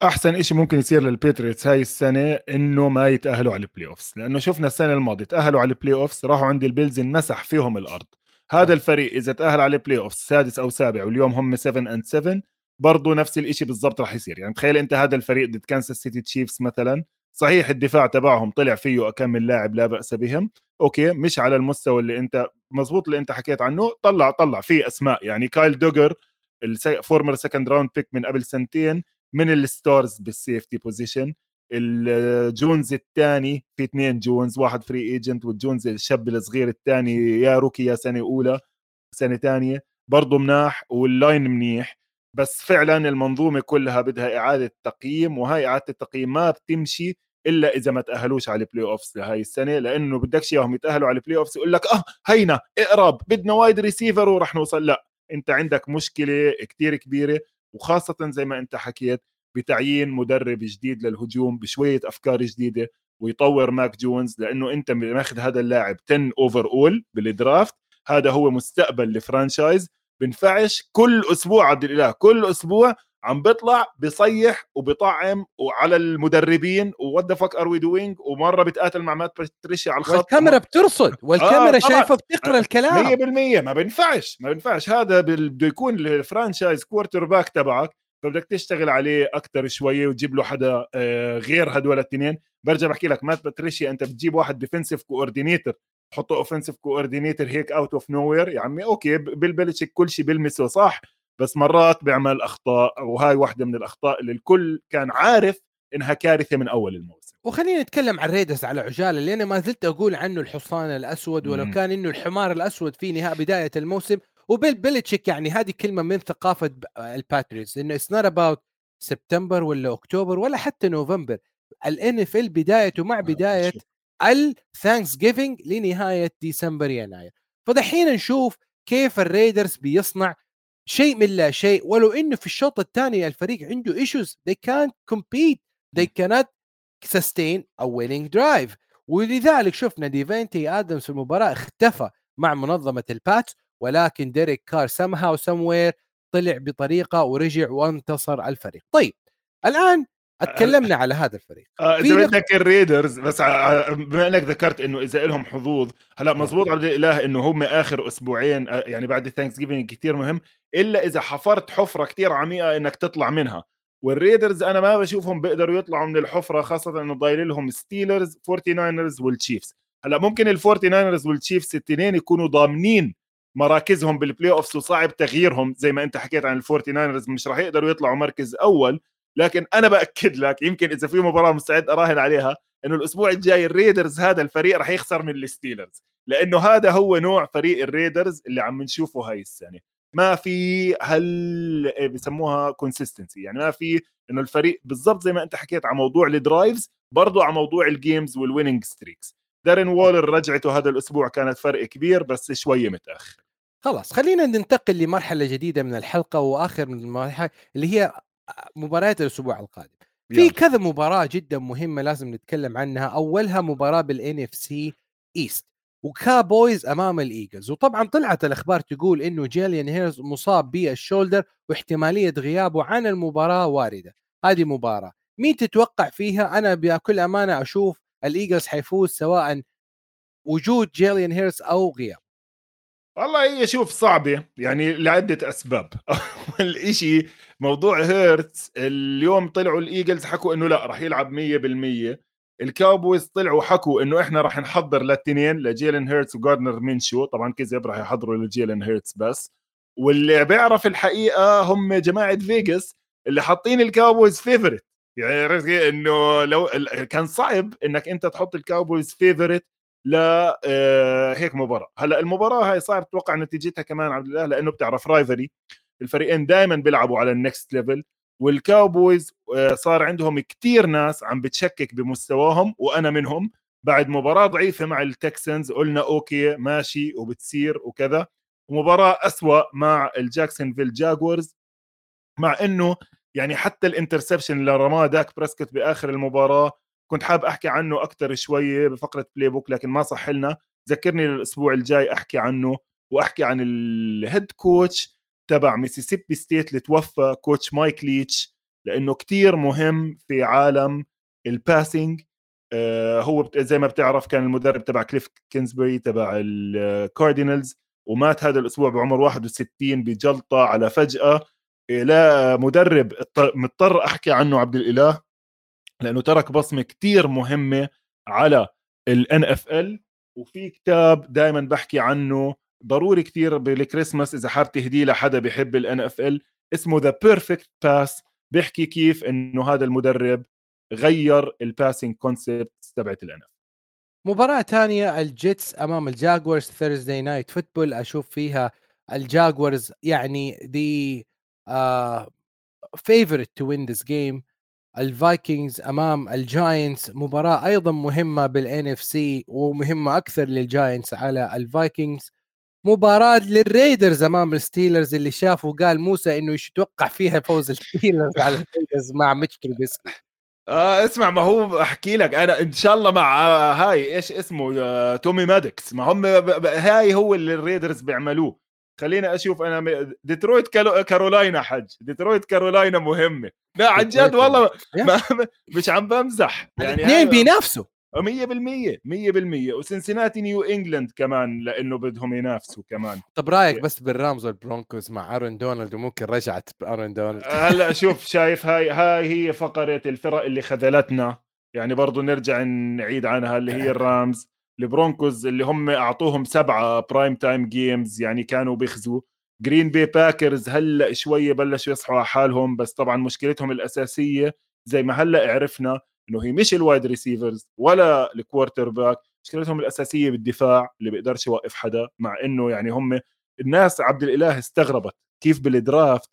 أحسن شيء ممكن يصير للباتريوتس هاي السنة إنه ما يتأهلوا على ال playoffs لأنه شفنا السنة الماضية تأهلوا على ال playoffs راحوا عند البيلز انمسح فيهم الأرض. هذا الفريق إذا تأهل على ال playoffs سادس أو سابع واليوم هم 7 and 7 برضه نفس الشيء بالضبط راح يصير. يعني تخيل أنت هذا الفريق ضد كانساس سيتي تشيفز مثلا صحيح الدفاع تبعهم طلع فيه اكمل لاعب لا بأس بهم. okay مش على المستوى اللي أنت مزبوط اللي أنت حكيت عنه طلع طلع في أسماء. يعني كايل دوجر الفورمر سكند راوند بيك من قبل سنتين من الستارز بالسيفتي بوزيشن الجونز الثاني في اثنين جونز واحد فري ايجنت والجونز الشاب الصغير الثاني يا روكي يا سنة أولى سنة ثانية. برضه مناح واللاين منيح بس فعلا المنظومة كلها بدها إعادة تقييم وهي إعادة التقييم ما بتمشي إلا إذا ما تأهلوش على البلاي اوفز لهي السنة لأنه بدكش اياهم يتأهلوا على البلاي اوفز يقول لك آه هينا اقرب بدنا وايد ريسيفر ورح نوصل. لا أنت عندك مشكلة كتير كبيرة وخاصة زي ما أنت حكيت بتعيين مدرب جديد للهجوم بشوية أفكار جديدة ويطور ماك جونز لأنه أنت ماخذ هذا اللاعب 10 overall بال draft هذا هو مستقبل ال franchise. بنفعش كل أسبوع عبد الإله كل أسبوع عم بيطلع بيصيح وبيطعم وعلى المدربين what the fuck are we doing ومرة بتقاتل مع مات باتريشيا على الخط. والكاميرا بترصد. والكاميرا آه شايفه بتقرأ الكلام. 100% ما بينفعش ما بينفعش هذا بده يكون ال franchise quarterback تبعك. فبدك تشتغل عليه أكثر شوية وتجيب له حدا آه، غير هدول الاثنين برجع بحكي لك مات باتريشيا أنت بتجيب واحد defensive coordinator تحطه offensive coordinator هيك out of nowhere يا عمي okay بيل بيلتشيك كل شيء بيلمسه صح؟ بس مرات بيعمل أخطاء وهاي واحدة من الأخطاء اللي الكل كان عارف إنها كارثة من أول الموسم. وخلينا نتكلم عن ريدرز على عجالة اللي أنا ما زلت أقول عنه الحصان الأسود ولو كان إنه الحمار الأسود في نهاية بداية الموسم وبيل بيلتشيك يعني هذه كلمة من ثقافة الباتريوتس إنه it's not about سبتمبر ولا اكتوبر ولا حتى نوفمبر ال NFL بدايته مع آه، بداية ال Thanksgiving لنهاية ديسمبر يناير. فدحين نشوف كيف الريدرز بيصنع شيء من لا شيء ولو إنه في الشوط الثاني الفريق عنده issues they can't compete. they cannot sustain a winning drive. ولذلك شفنا ديفانتي ادمز في المباراة اختفى مع منظمة الباتس ولكن ديريك كار somehow somewhere طلع بطريقة ورجع وانتصر الفريق. طيب الآن اتكلمنا على هذا الفريق. إذا بدك الريدرز بس بما إنك ذكرت إنه إذا لهم حظوظ هلأ مزبوط عبد الإله إنه هم آخر أسبوعين يعني بعد ال Thanksgiving كثير مهم إلا إذا حفرت حفرة كثير عميقة إنك تطلع منها. والريدرز أنا ما بشوفهم بيقدروا يطلعوا من الحفرة خاصة إنه ضايل لهم ستيلرز 49 والتشيفز هلأ ممكن ال 49 والتشيفز الاثنين يكونوا ضامنين مراكزهم بال playoffs وصعب تغييرهم زي ما أنت حكيت عن ال 49 مش راح يقدروا يطلعوا مركز أول. لكن أنا بأكد لك يمكن إذا في مباراة مستعد أراهن عليها إنه الأسبوع الجاي الريدرز هذا الفريق راح يخسر من الستيلرز. لأنه هذا هو نوع فريق الريدرز اللي عم نشوفه هاي السنة. ما في هل بسموها consistency يعني ما في إنه الفريق بالضبط زي ما أنت حكيت على موضوع ال drives برضه على موضوع ال games وال winning streaks دارين وولر رجعته هذا الأسبوع كانت فرق كبير بس شوية متأخر. خلاص خلينا ننتقل لمرحلة جديدة من الحلقة وآخر من المرحلة اللي هي مباريات الأسبوع القادم. في كذا مباراة جدا مهمة لازم نتكلم عنها. أولها مباراة بال NFC East وكاوبويز أمام الإيجلز. وطبعا طلعت الأخبار تقول إنه جيلين هيرتز مصاب بال shoulder واحتمالية غيابه عن المباراة واردة. هذه مباراة. مين تتوقع فيها؟ أنا بكل أمانة أشوف الإيجلز حيفوز سواء وجود جيلين هيرتز أو غياب والله هي شوف صعبة. يعني لعدة أسباب. أول شيء موضوع هيرتز اليوم طلعوا الإيجلز حكوا إنه لا راح يلعب 100% الكاوبويز طلعوا حكوا إنه إحنا راح نحضر للتنين لجيلن هيرتز وجاردنر مينشو. طبعا كذب راح يحضروا لجيلن هيرتز بس. واللي بيعرف الحقيقة هم جماعة فيجاس اللي حاطين الكاوبويز favorite يعني إنه لو كان صعب إنك أنت تحط الكاوبويز favorite ل آه، هيك مباراة. هلأ المباراة هاي صار أتوقع نتيجتها كمان عبد الله لأنه بتعرف rivalry الفريقين دائما بيلعبوا على ال next level والكاوبويز صار عندهم كتير ناس عم بتشكك بمستواهم وأنا منهم. بعد مباراة ضعيفة مع التكسنز قلنا okay ماشي وبتصير وكذا. ومباراه أسوأ مع ال Jacksonville Jaguars مع إنه يعني حتى ال interception اللي رماه داك بريسكوت بآخر المباراة كنت حاب أحكي عنه أكثر شوية بفقرة playbook لكن ما صح لنا ذكرني الأسبوع الجاي أحكي عنه وأحكي عن ال head coach تبع Mississippi State اللي توفى coach مايك ليتش لأنه كتير مهم في عالم ال passing آه هو زي ما بتعرف كان المدرب تبع كليف كينزبري تبع ال Cardinals ومات هذا الأسبوع بعمر 61 بجلطة على فجأة. لا مدرب مضطر أحكي عنه عبد الإله. لأنه ترك بصمة كتير مهمة على ال NFL وفي كتاب دائما بحكي عنه ضروري كتير بالكريسماس إذا حاب تهديه لحدا بيحب ال NFL اسمه The Perfect Pass بيحكي كيف إنه هذا المدرب غير ال passing concept تبعت ال NF مباراة ثانية ال Jets أمام ال Jaguars Thursday Night Football أشوف فيها ال Jaguars يعني the favorite to win this game ال Vikings أمام ال Giants. مباراة أيضا مهمة بال NFC ومهمة أكثر لل Giants على ال Vikings. مباراة لل Raiders أمام ال Steelers اللي شافوا قال موسى إنه إيش يتوقع فيها فوز ال Steelers على ال Raiders مع ميتش Trubisky آه اسمع ما هو أحكي لك أنا إن شاء الله مع آه هاي إيش اسمه آه تومي مادكس ما هم هاي هو اللي الريدرز بيعملوه. خليني أشوف أنا ديترويت كارولاينا حج ديترويت كارولاينا مهمة. لا عن جد والله ما مش عم بمزح. يعني اثنين بينافسوا. 100% 100% وسنسناتي نيو إنجلاند كمان لإنه بدهم ينافسوا كمان. طب رأيك بس بالرامز والبرونكوز مع آرون دونالد وممكن رجعت آرون دونالد؟ هلا شوف شايف هاي هاي هي فقرة الفرق اللي خذلتنا. يعني برضو نرجع نعيد عنها اللي هي ال Rams. ال Broncos اللي هم أعطوهم سبعة prime time games يعني كانوا بيخزوا. Green Bay Packers هلأ شوية بلشوا يصحوا على حالهم بس طبعا مشكلتهم الأساسية زي ما هلأ عرفنا إنه هي مش ال wide receivers ولا ال quarterback مشكلتهم الأساسية بالدفاع اللي بيقدرش يوقف حدا مع إنه يعني هم الناس عبد الإله استغربت. كيف بال draft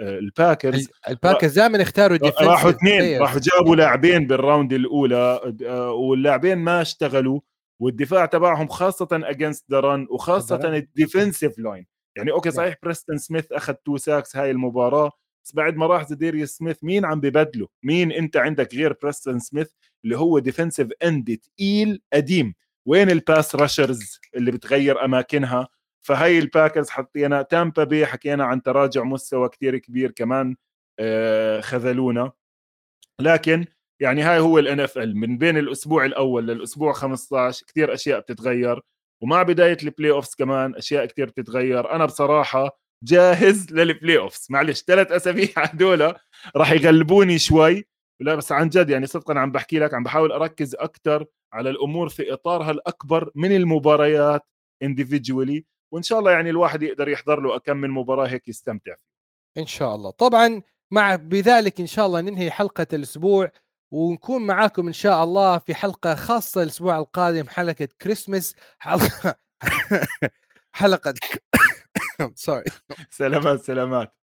ال Packers ال Packers دائما اختاروا راحوا اثنين راحوا جابوا لاعبين بال round الأولى آه، واللاعبين ما اشتغلوا والدفاع تبعهم خاصة against the run وخاصة ال defensive line يعني okay صحيح بريستون سميث أخذ two sacks هاي المباراة بس بعد ما راح زاداريوس سميث مين عم ببدله؟ مين أنت عندك غير بريستون سميث اللي هو defensive end تقيل قديم؟ وين ال pass rushers اللي بتغير أماكنها؟ فهي ال Packers حطينا Tampa Bay حكينا عن تراجع مستوى كتير كبير كمان آه خذلونا. لكن يعني هاي هو ال NFL من بين الأسبوع الأول للأسبوع 15 كثير أشياء بتتغير ومع بداية ال playoffs كمان أشياء كثير بتتغير. أنا بصراحة جاهز لل playoffs معلش ثلاث أسابيع هدول راح يغلبوني شوي. لا بس عن جد يعني صدقا عم بحكي لك عم بحاول أركز أكثر على الأمور في إطارها الأكبر من المباريات individually وإن شاء الله يعني الواحد يقدر يحضر له كم من مباراة هيك يستمتع إن شاء الله. طبعا مع بذلك إن شاء الله ننهي حلقة الأسبوع ونكون معاكم إن شاء الله في حلقة خاصة الأسبوع القادم حلقة كريسمس حلقة حلقة sorry سلامات سلامات.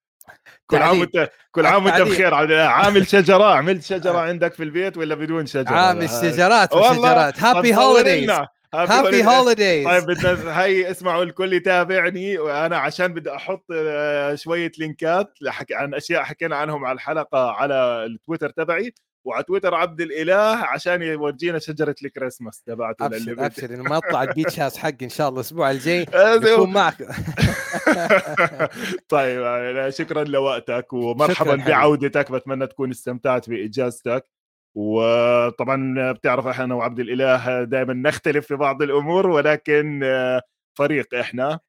كل عام وأنت كل عام وأنت بخير. عامل شجرة عملت شجرة عندك في البيت ولا بدون شجرة؟ عامل شجرات وشجرات هابي هوليديز هابي هوليديز طيب بدنا هي اسمعوا الكل يتابعني وأنا عشان بدي أحط آه، شوية لينكات عن أشياء حكينا عنهم على الحلقة على التويتر تبعي وعلى تويتر عبد الإله عشان يورجينا شجرة الكريسماس تبعته أبشر أبشر مقطع البيتش هاس حق إن شاء الله الأسبوع الجاي يكون معك. طيب شكرا لوقتك ومرحبا بعودتك بتمنى تكون استمتعت بإجازتك. وطبعا بتعرف إحنا وعبد الإله دائما نختلف في بعض الأمور ولكن فريق إحنا.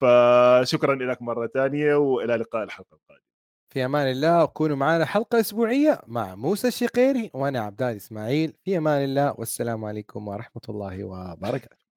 فشكرا لك مرة ثانية وإلى لقاء الحلقة القادمة. في أمان الله كونوا معنا حلقة أسبوعية مع موسى الشقيري وأنا عبدال إسماعيل. في أمان الله والسلام عليكم ورحمة الله وبركاته.